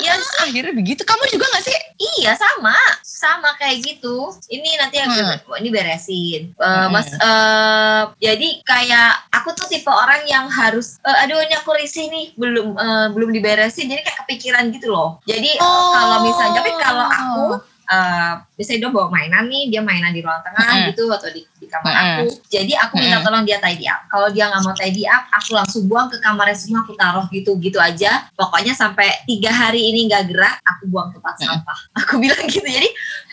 Iya uh, akhirnya begitu. Kamu juga gak sih? Iya sama. Sama kayak gitu. Ini nanti yang hmm. ini beresin. Uh, hmm. Mas, uh, jadi kayak aku tuh tipe orang yang harus, uh, aduh ini aku risih nih. Belum uh, belum diberesin. Jadi kayak kepikiran gitu loh. Jadi oh. kalau misalnya, tapi kalau aku uh, misalnya dia bawa mainan nih, dia mainan di ruang tengah mm. gitu atau di, di kamar mm. aku. Jadi aku minta tolong dia tidy up. Kalau dia nggak mau tidy up, aku langsung buang ke kamarnya semua, aku taruh gitu gitu aja. Pokoknya sampai tiga hari ini nggak gerak, aku buang tempat mm. sampah. Aku bilang gitu. Jadi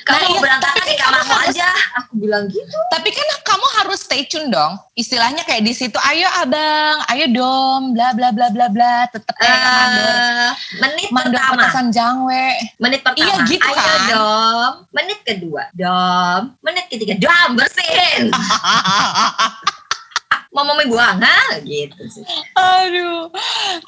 kamu nah, iya, berantakan di kamarmu aja. Aku bilang gitu. Tapi kan kamu harus stay tune dong. Istilahnya kayak di situ ayo abang ayo dom bla bla bla bla bla. Tetep uh, mandor. menit mandor pertama. petasan jangwe. Menit pertama. iya gitu ayo kan. dom. Menit kedua dom. Menit ketiga dom bersihin mau mau buang ha gitu sih. Aduh.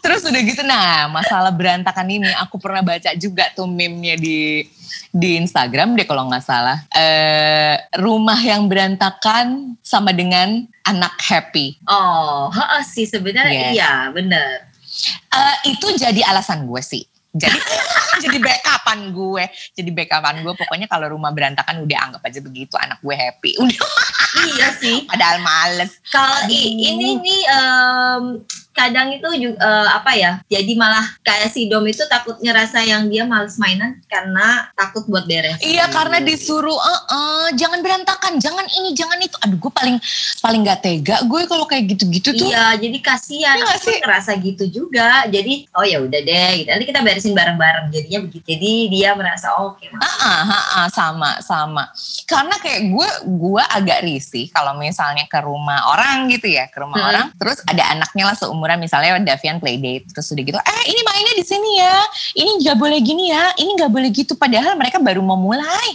Terus udah gitu nah, masalah berantakan ini aku pernah baca juga tuh meme-nya di di Instagram deh kalau nggak salah. Eh, rumah yang berantakan sama dengan anak happy. Oh, ha, sih sebenarnya yes. iya bener. Uh, itu jadi alasan gue sih jadi jadi backupan gue. Jadi backupan gue pokoknya kalau rumah berantakan udah anggap aja begitu anak gue happy. Udah. Iya sih. Padahal males. Kalau ini nih um, kadang itu juga uh, apa ya jadi malah kayak si dom itu takut ngerasa yang dia males mainan karena takut buat beres. Iya karena disuruh uh, uh, jangan berantakan jangan ini jangan itu. Aduh gue paling paling gak tega gue kalau kayak gitu-gitu tuh. Iya jadi kasihan iya aku ngerasa gitu juga. Jadi oh ya udah deh gitu. nanti kita beresin bareng-bareng jadinya begitu. Jadi dia merasa oh, oke okay, uh, uh, uh, uh, sama sama. Karena kayak gue gue agak risih kalau misalnya ke rumah orang gitu ya ke rumah hmm. orang terus ada anaknya lah seumur seumuran misalnya Davian playdate terus udah gitu eh ini mainnya di sini ya ini nggak boleh gini ya ini nggak boleh gitu padahal mereka baru mau mulai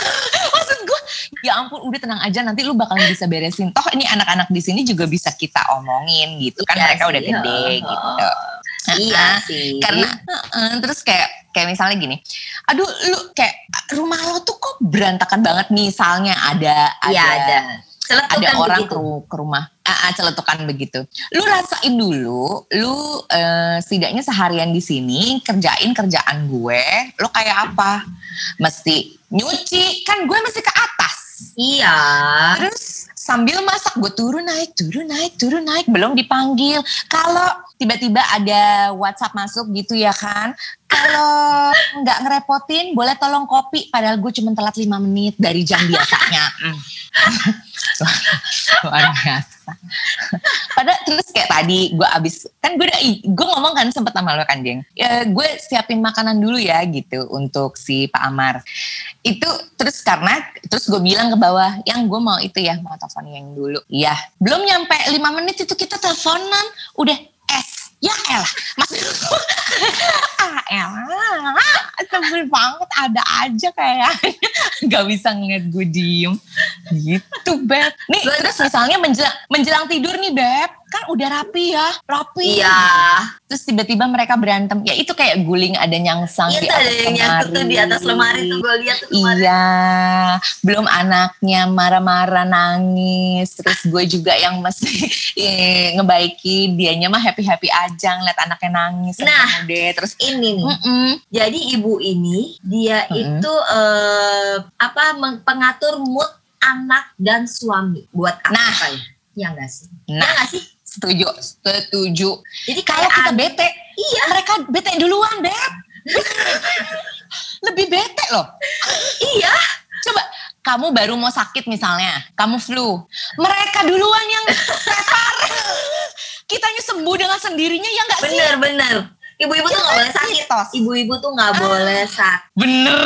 maksud gue ya ampun udah tenang aja nanti lu bakal bisa beresin toh ini anak-anak di sini juga bisa kita omongin gitu kan Iya mereka udah sih, gede heeh. gitu Iya sih. karena heeh, terus kayak kayak misalnya gini aduh lu kayak rumah lo tuh kok berantakan banget misalnya ada Iya, ada. Celetukan ada orang begitu. ke, ru- ke rumah ah, ah, celetukan begitu. Lu rasain dulu, lu eh, setidaknya seharian di sini kerjain kerjaan gue, lu kayak apa? Mesti nyuci, kan gue mesti ke atas. Iya. Terus sambil masak gue turun naik, turun naik, turun naik, belum dipanggil. Kalau tiba-tiba ada WhatsApp masuk gitu ya kan, kalau nggak ngerepotin boleh tolong kopi, padahal gue cuma telat 5 menit dari jam biasanya. Hmm. Luar biasa. Padahal terus kayak tadi gue abis kan gue udah gue ngomong kan sempet sama lo kan Jeng. Ya, gue siapin makanan dulu ya gitu untuk si Pak Amar. Itu terus karena terus gue bilang ke bawah yang gue mau itu ya mau telepon yang dulu. Iya belum nyampe lima menit itu kita teleponan udah. Ya elah, maksud ah elah, sebel banget ada aja kayaknya. Gak bisa ngeliat gue diem. Gitu, Beb. Nih, terus misalnya menjelang, menjelang tidur nih, Beb. Kan udah rapi ya, rapi. Iya. Terus tiba-tiba mereka berantem. Ya itu kayak guling ada nyangsang Iya di ada atas yang nyangkut tuh di atas lemari tuh gue lihat tuh kemarin. Iya, belum anaknya marah-marah nangis, terus gue juga yang mesti eh, ngebaiki, dianya mah happy-happy aja ngeliat anaknya nangis, Nah. deh, terus Ini nih. mm-mm. Jadi ibu ini dia Mm-mm. itu eh, apa pengatur mood anak dan suami buat apa Nah. ya? Ya enggak sih? Nah. Ya enggak sih? Setuju, setuju. Jadi Kalau kita an- bete, iya, mereka bete duluan, Beb. Lebih bete loh. iya. Coba kamu baru mau sakit misalnya, kamu flu. Mereka duluan yang tepar. Kitanya sembuh dengan sendirinya ya enggak sih? Bener bener. Ibu-ibu tuh nggak boleh sakit. Ibu-ibu tuh nggak Ah. boleh sakit. Bener.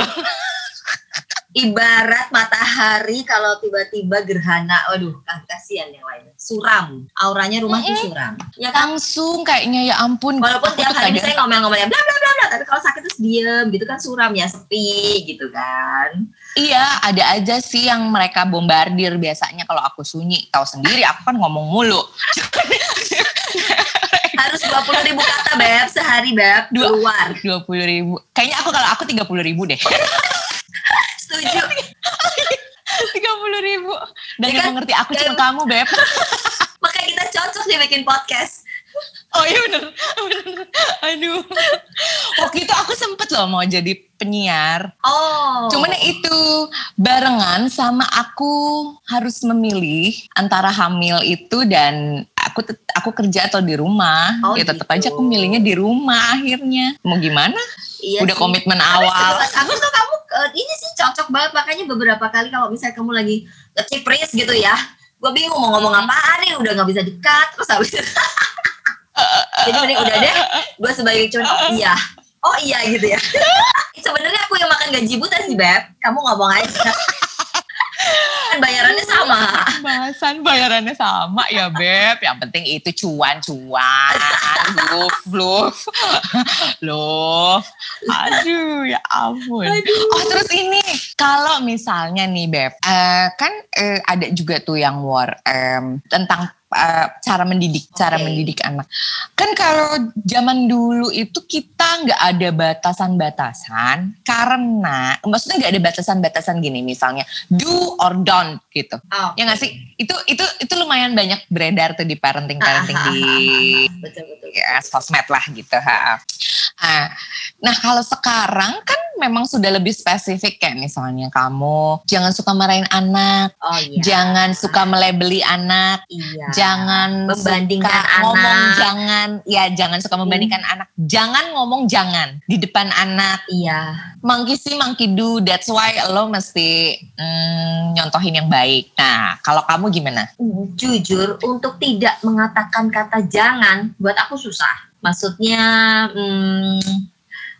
Ibarat matahari kalau tiba-tiba gerhana, waduh, kasihan yang lain. Suram, auranya rumah tuh Mm-mm. suram. Ya kan? Langsung kayaknya ya ampun. Walaupun tiap hari saya ngomel-ngomelnya bla bla bla bla, tapi kalau sakit terus diem gitu kan suram ya, sepi gitu kan. Iya, ada aja sih yang mereka bombardir biasanya kalau aku sunyi. Tahu sendiri, aku kan ngomong mulu. Harus 20 ribu kata beb sehari beb Dua. keluar. Dua puluh ribu. Kayaknya aku kalau aku tiga puluh ribu deh. Setuju. Tiga puluh ribu. Dan Ya yang kan? mengerti aku cuma kamu, Beb. Makanya kita cocok nih bikin podcast. Oh iya bener, bener. Aduh. Waktu itu aku sempet loh mau jadi penyiar. Oh. Cuman itu barengan sama aku harus memilih antara hamil itu dan aku aku kerja atau di rumah. Oh, ya tetap gitu. aja aku milihnya di rumah akhirnya. Mau gimana? Iya Udah sih. komitmen awal. aku tuh kamu eh, ini sih cocok banget makanya beberapa kali kalau misalnya kamu lagi ngecipris gitu ya gue bingung mau ngomong apaan nih udah nggak bisa dekat terus habis jadi mending udah deh gue sebagai cuma oh iya oh iya gitu ya sebenarnya aku yang makan gaji buta sih beb kamu ngomong aja bayarannya sama Bahasan bayarannya sama ya Beb. Yang penting itu cuan-cuan. Love, love. Love. Aduh ya ampun. Oh terus ini. Kalau misalnya nih Beb. eh, kan eh, ada juga tuh yang war em, tentang eh, cara mendidik. Cara Oke. mendidik anak. Kan kalau zaman dulu itu kita nggak ada batasan-batasan. Karena maksudnya nggak ada batasan-batasan gini. Misalnya do or don't gitu. oh, Ya nggak sih? Itu itu itu lumayan banyak beredar tuh di parenting parenting Ah, ah, di betul betul ya, sosmed lah gitu. Ha. Ah, Nah kalau sekarang kan memang sudah lebih spesifik kayak misalnya kamu jangan suka marahin anak, oh iya jangan suka melebeli anak, iya jangan Membandingkan suka anak. ngomong jangan, ya jangan suka membandingkan anak, jangan ngomong jangan di depan anak. iya Monkey see, monkey do. That's why lo mesti mm, nyontohin yang baik. Nah, kalau kamu gimana? jujur untuk tidak mengatakan kata jangan buat aku susah. Maksudnya, hmm,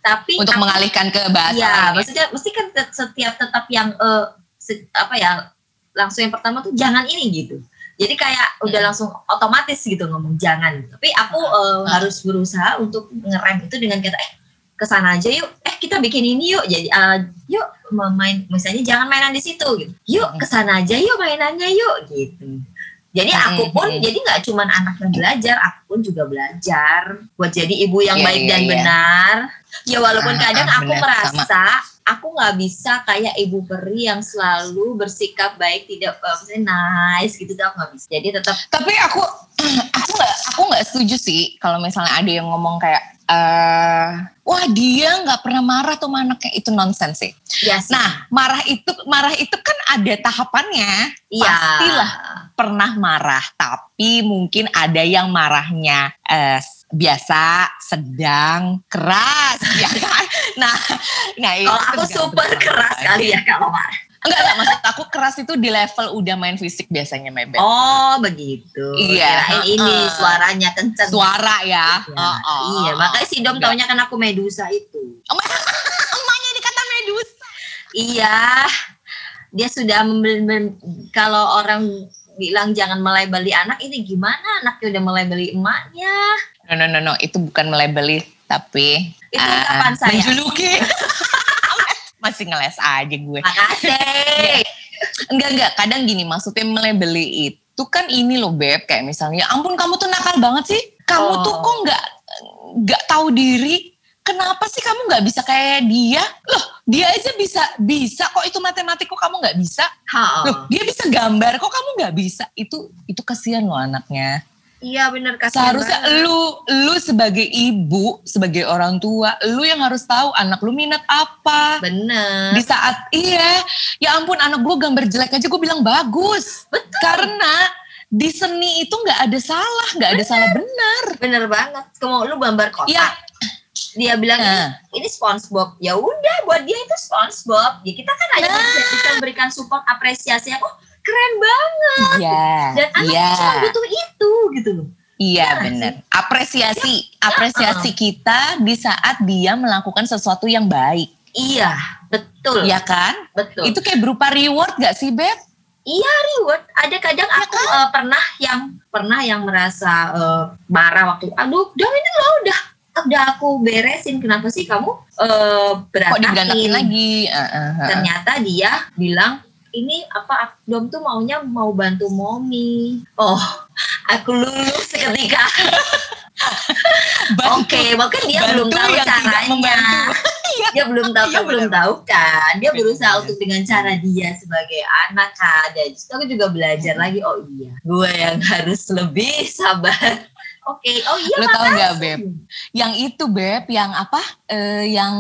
tapi Untuk aku- mengalihkan ke bahasa lain ya? maksudnya mesti kan setiap tetap yang eh, se- apa ya langsung yang pertama tuh jangan ini gitu. Jadi kayak udah langsung otomatis gitu ngomong jangan. Tapi aku uh, harus berusaha untuk ngerem itu dengan kata eh ke sana aja yuk. Eh kita bikin ini yuk. Jadi uh, yuk main misalnya jangan mainan di situ gitu. Yuk ke sana aja yuk mainannya yuk gitu. Jadi aku pun jadi nggak cuma anak yang belajar, aku pun juga belajar buat jadi ibu yang yeah, baik yeah, dan yeah. benar. Ya walaupun uh, kadang uh, aku bener, merasa sama aku nggak bisa kayak ibu peri yang selalu bersikap baik tidak uh, nice gitu tuh aku nggak bisa jadi tetap tapi aku aku nggak aku nggak setuju sih kalau misalnya ada yang ngomong kayak uh, wah dia nggak pernah marah tuh anaknya itu nonsens sih yes. nah marah itu marah itu kan ada tahapannya ya. pastilah pernah marah tapi mungkin ada yang marahnya uh, biasa, sedang, keras, ya kan? Nah, nah itu kalau aku super keras kali ya kalau marah. Enggak, enggak, maksud aku keras itu di level udah main fisik biasanya Mebet. Oh, begitu. Iya. Kirain uh, ini suaranya kenceng. Suara ya. Iya, uh, uh, iya. makanya si Dom taunya kan aku Medusa itu. Emaknya dikata Medusa. Iya. Dia sudah kalau orang bilang jangan melebeli anak ini gimana anaknya udah melebeli emaknya No, no, no, no. Itu bukan melebeli, tapi itu uh, kapan saya? Menjuluki. Masih ngeles aja gue. Makasih. enggak, enggak. Kadang gini, maksudnya melebeli itu kan ini loh, Beb. Kayak misalnya, ampun kamu tuh nakal banget sih. Kamu oh. tuh kok nggak nggak tahu diri. Kenapa sih kamu nggak bisa kayak dia? Loh, dia aja bisa bisa kok itu matematik kok kamu nggak bisa? Ha. Loh, dia bisa gambar kok kamu nggak bisa? Itu itu kasihan loh anaknya. Iya benar Seharusnya banget. lu lu sebagai ibu, sebagai orang tua, lu yang harus tahu anak lu minat apa. Bener. Di saat iya, ya ampun anak gue gambar jelek aja gue bilang bagus. Betul. Karena di seni itu nggak ada salah, nggak ada salah benar. Bener banget. Kamu lu gambar kotak. Ya. Dia bilang nah. ini SpongeBob. Ya udah buat dia itu SpongeBob. Ya kita kan hanya nah. bisa memberikan support apresiasi. Oh keren banget. Iya. Dan anak yeah. cuma butuh itu gitu loh. Iya ya, benar. Apresiasi, ya, apresiasi uh -uh. kita di saat dia melakukan sesuatu yang baik. Iya, betul. Iya kan? Betul. Itu kayak berupa reward gak sih, Beb? Iya reward. Ada kadang ya aku kan? uh, pernah yang pernah yang merasa uh, marah waktu, aduh, dong ini lo udah udah aku beresin. Kenapa sih kamu uh, berantakin? Kok lagi? Uh, uh, uh. Ternyata dia bilang ini apa Dom tuh maunya mau bantu momi. Oh, aku lulus seketika. Oke, okay, mungkin dia belum tahu caranya. Iya. dia belum tahu, kan belum tahu kan. Dia berusaha untuk dengan cara dia sebagai anak kan. Dan aku juga belajar lagi. Oh iya, gue yang harus lebih sabar. Oke, okay. oh iya. Lo tau gak beb? Yang itu beb, yang apa? Uh, yang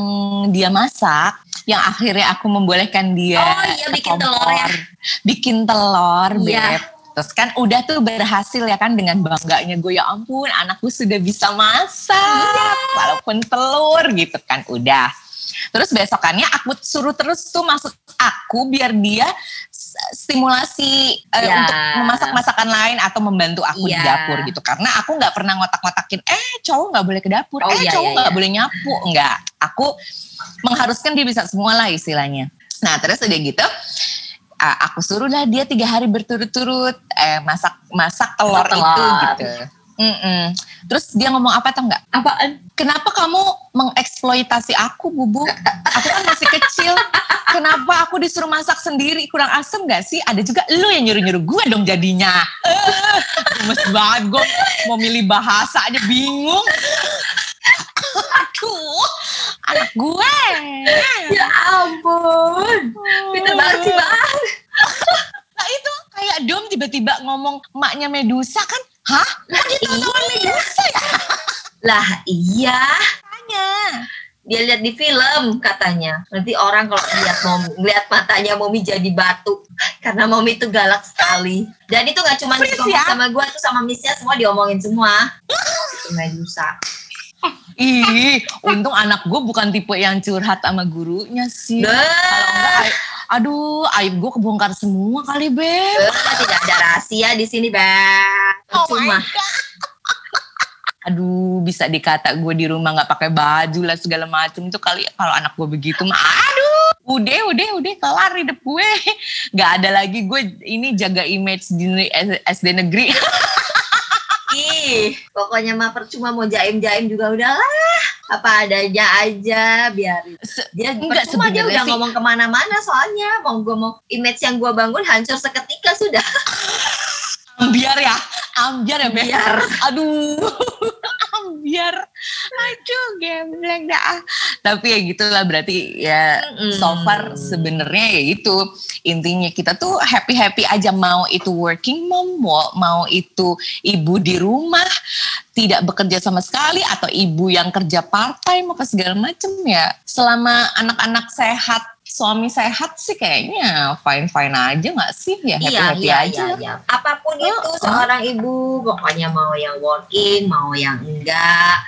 dia masak yang akhirnya aku membolehkan dia oh, iya, bikin telur ya. bikin telur iya. beb terus kan udah tuh berhasil ya kan dengan bangganya gue ya ampun anakku sudah bisa masak iya. walaupun telur gitu kan udah terus besokannya aku suruh terus tuh masuk aku biar dia stimulasi uh, untuk memasak masakan lain atau membantu aku ya. di iya. dapur gitu karena aku nggak pernah ngotak-ngotakin eh cowok nggak boleh ke dapur oh, eh iya, cowok iya, nggak iya, boleh nyapu nggak aku mengharuskan dia bisa semua lah istilahnya. Nah terus udah gitu, uh, aku suruh lah dia tiga hari berturut-turut eh, masak masak telur, telur. itu gitu. Mm -mm. Terus dia ngomong apa tau nggak? Apaan? Kenapa kamu mengeksploitasi aku, Bubu? Aku kan masih kecil. Kenapa aku disuruh masak sendiri? Kurang asem gak sih? Ada juga lu yang nyuruh-nyuruh gue dong jadinya. Gemes banget gue mau milih bahasa aja bingung. Aduh, anak gue. Ya ampun. Pinter banget sih bang. Nah itu kayak Dom tiba-tiba ngomong emaknya Medusa kan. Hah? Kok dia tahu Medusa ya? Lah iya. Tanya. Dia lihat di film katanya. Nanti orang kalau lihat mau lihat matanya Momi jadi batu karena Momi itu galak sekali. Dan itu nggak cuma ya? sama gue tuh sama Missnya semua diomongin semua. Medusa. Ih, untung anak gue bukan tipe yang curhat sama gurunya sih. Kalau enggak, aduh, aib gue kebongkar semua kali, Beb. tidak ada rahasia di sini, Beb. Oh Cuma. Aduh, bisa dikata gue di rumah nggak pakai baju lah segala macem tuh kali kalau anak gue begitu mah. Aduh, udah udah udah kelar hidup gue nggak ada lagi gue ini jaga image di SD negeri Ih, pokoknya mah percuma mau jaim-jaim juga udahlah. Apa adanya aja, biarin. Dia Enggak, percuma dia udah sih- ngomong ke mana-mana soalnya. Mau gue mau image yang gue bangun hancur seketika sudah. ambiar ya ambiar ya? Biar. aduh ambiar aduh gembleng dah tapi ya gitulah berarti ya Mm-mm. so far sebenarnya ya itu intinya kita tuh happy happy aja mau itu working mom mau, mau itu ibu di rumah tidak bekerja sama sekali atau ibu yang kerja part time apa segala macem ya selama anak-anak sehat suami sehat sih kayaknya fine fine aja nggak sih ya happy Iya, happy iya, aja iya, iya. Apa pun Oh, itu oh. seorang ibu, pokoknya mau yang working, mau yang enggak.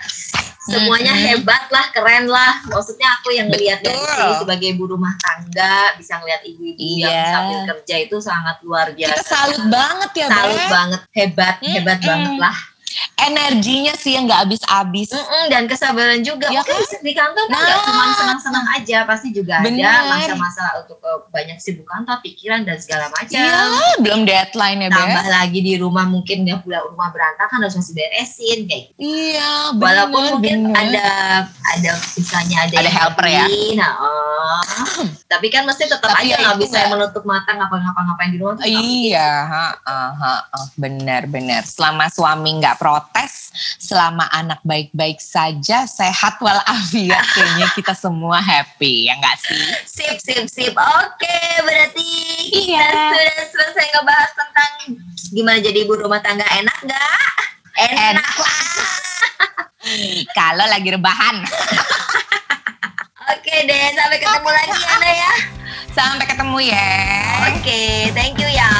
Semuanya Mm-mm. hebat lah, keren lah. Maksudnya aku yang ngelihat dari sini sebagai ibu rumah tangga, bisa ngelihat ibu-ibu yang Iya. sambil kerja itu sangat luar biasa. kita salut banget ya Salut banget, hebat, hebat banget lah. Energinya sih yang nggak habis-habis Mm-mm, dan kesabaran juga. Ya Oke, di kantor kan Nah. nggak cuma senang-senang aja, pasti juga Bener. ada masa-masa untuk eh, banyak sibuk kantor, pikiran dan segala macam. Iya, belum deadline ya, Beb. Tambah lagi di rumah mungkin nggak punya rumah berantakan harus masih beresin kayak gitu. Iya, bener, Walaupun mungkin bener. ada ada misalnya ada, Ada yang helper ya? nah, oh. tapi kan mesti tetap Tapi aja ya nggak itu bisa menutup mata ngapa-ngapa-ngapain di rumah. Iya, ha, ha, ha, ha. bener bener. Selama suami nggak protes, selama anak baik-baik saja, sehat walafiat, kayaknya kita semua happy ya nggak sih? Sip, sip, sip. Oke, berarti kita Iya. sudah selesai ngebahas tentang gimana jadi ibu rumah tangga enak nggak? Enak. Enak lah. Kalau lagi rebahan. Oke deh, sampai ketemu lagi Ana ya. Sampai ketemu ya. Oke, thank you ya.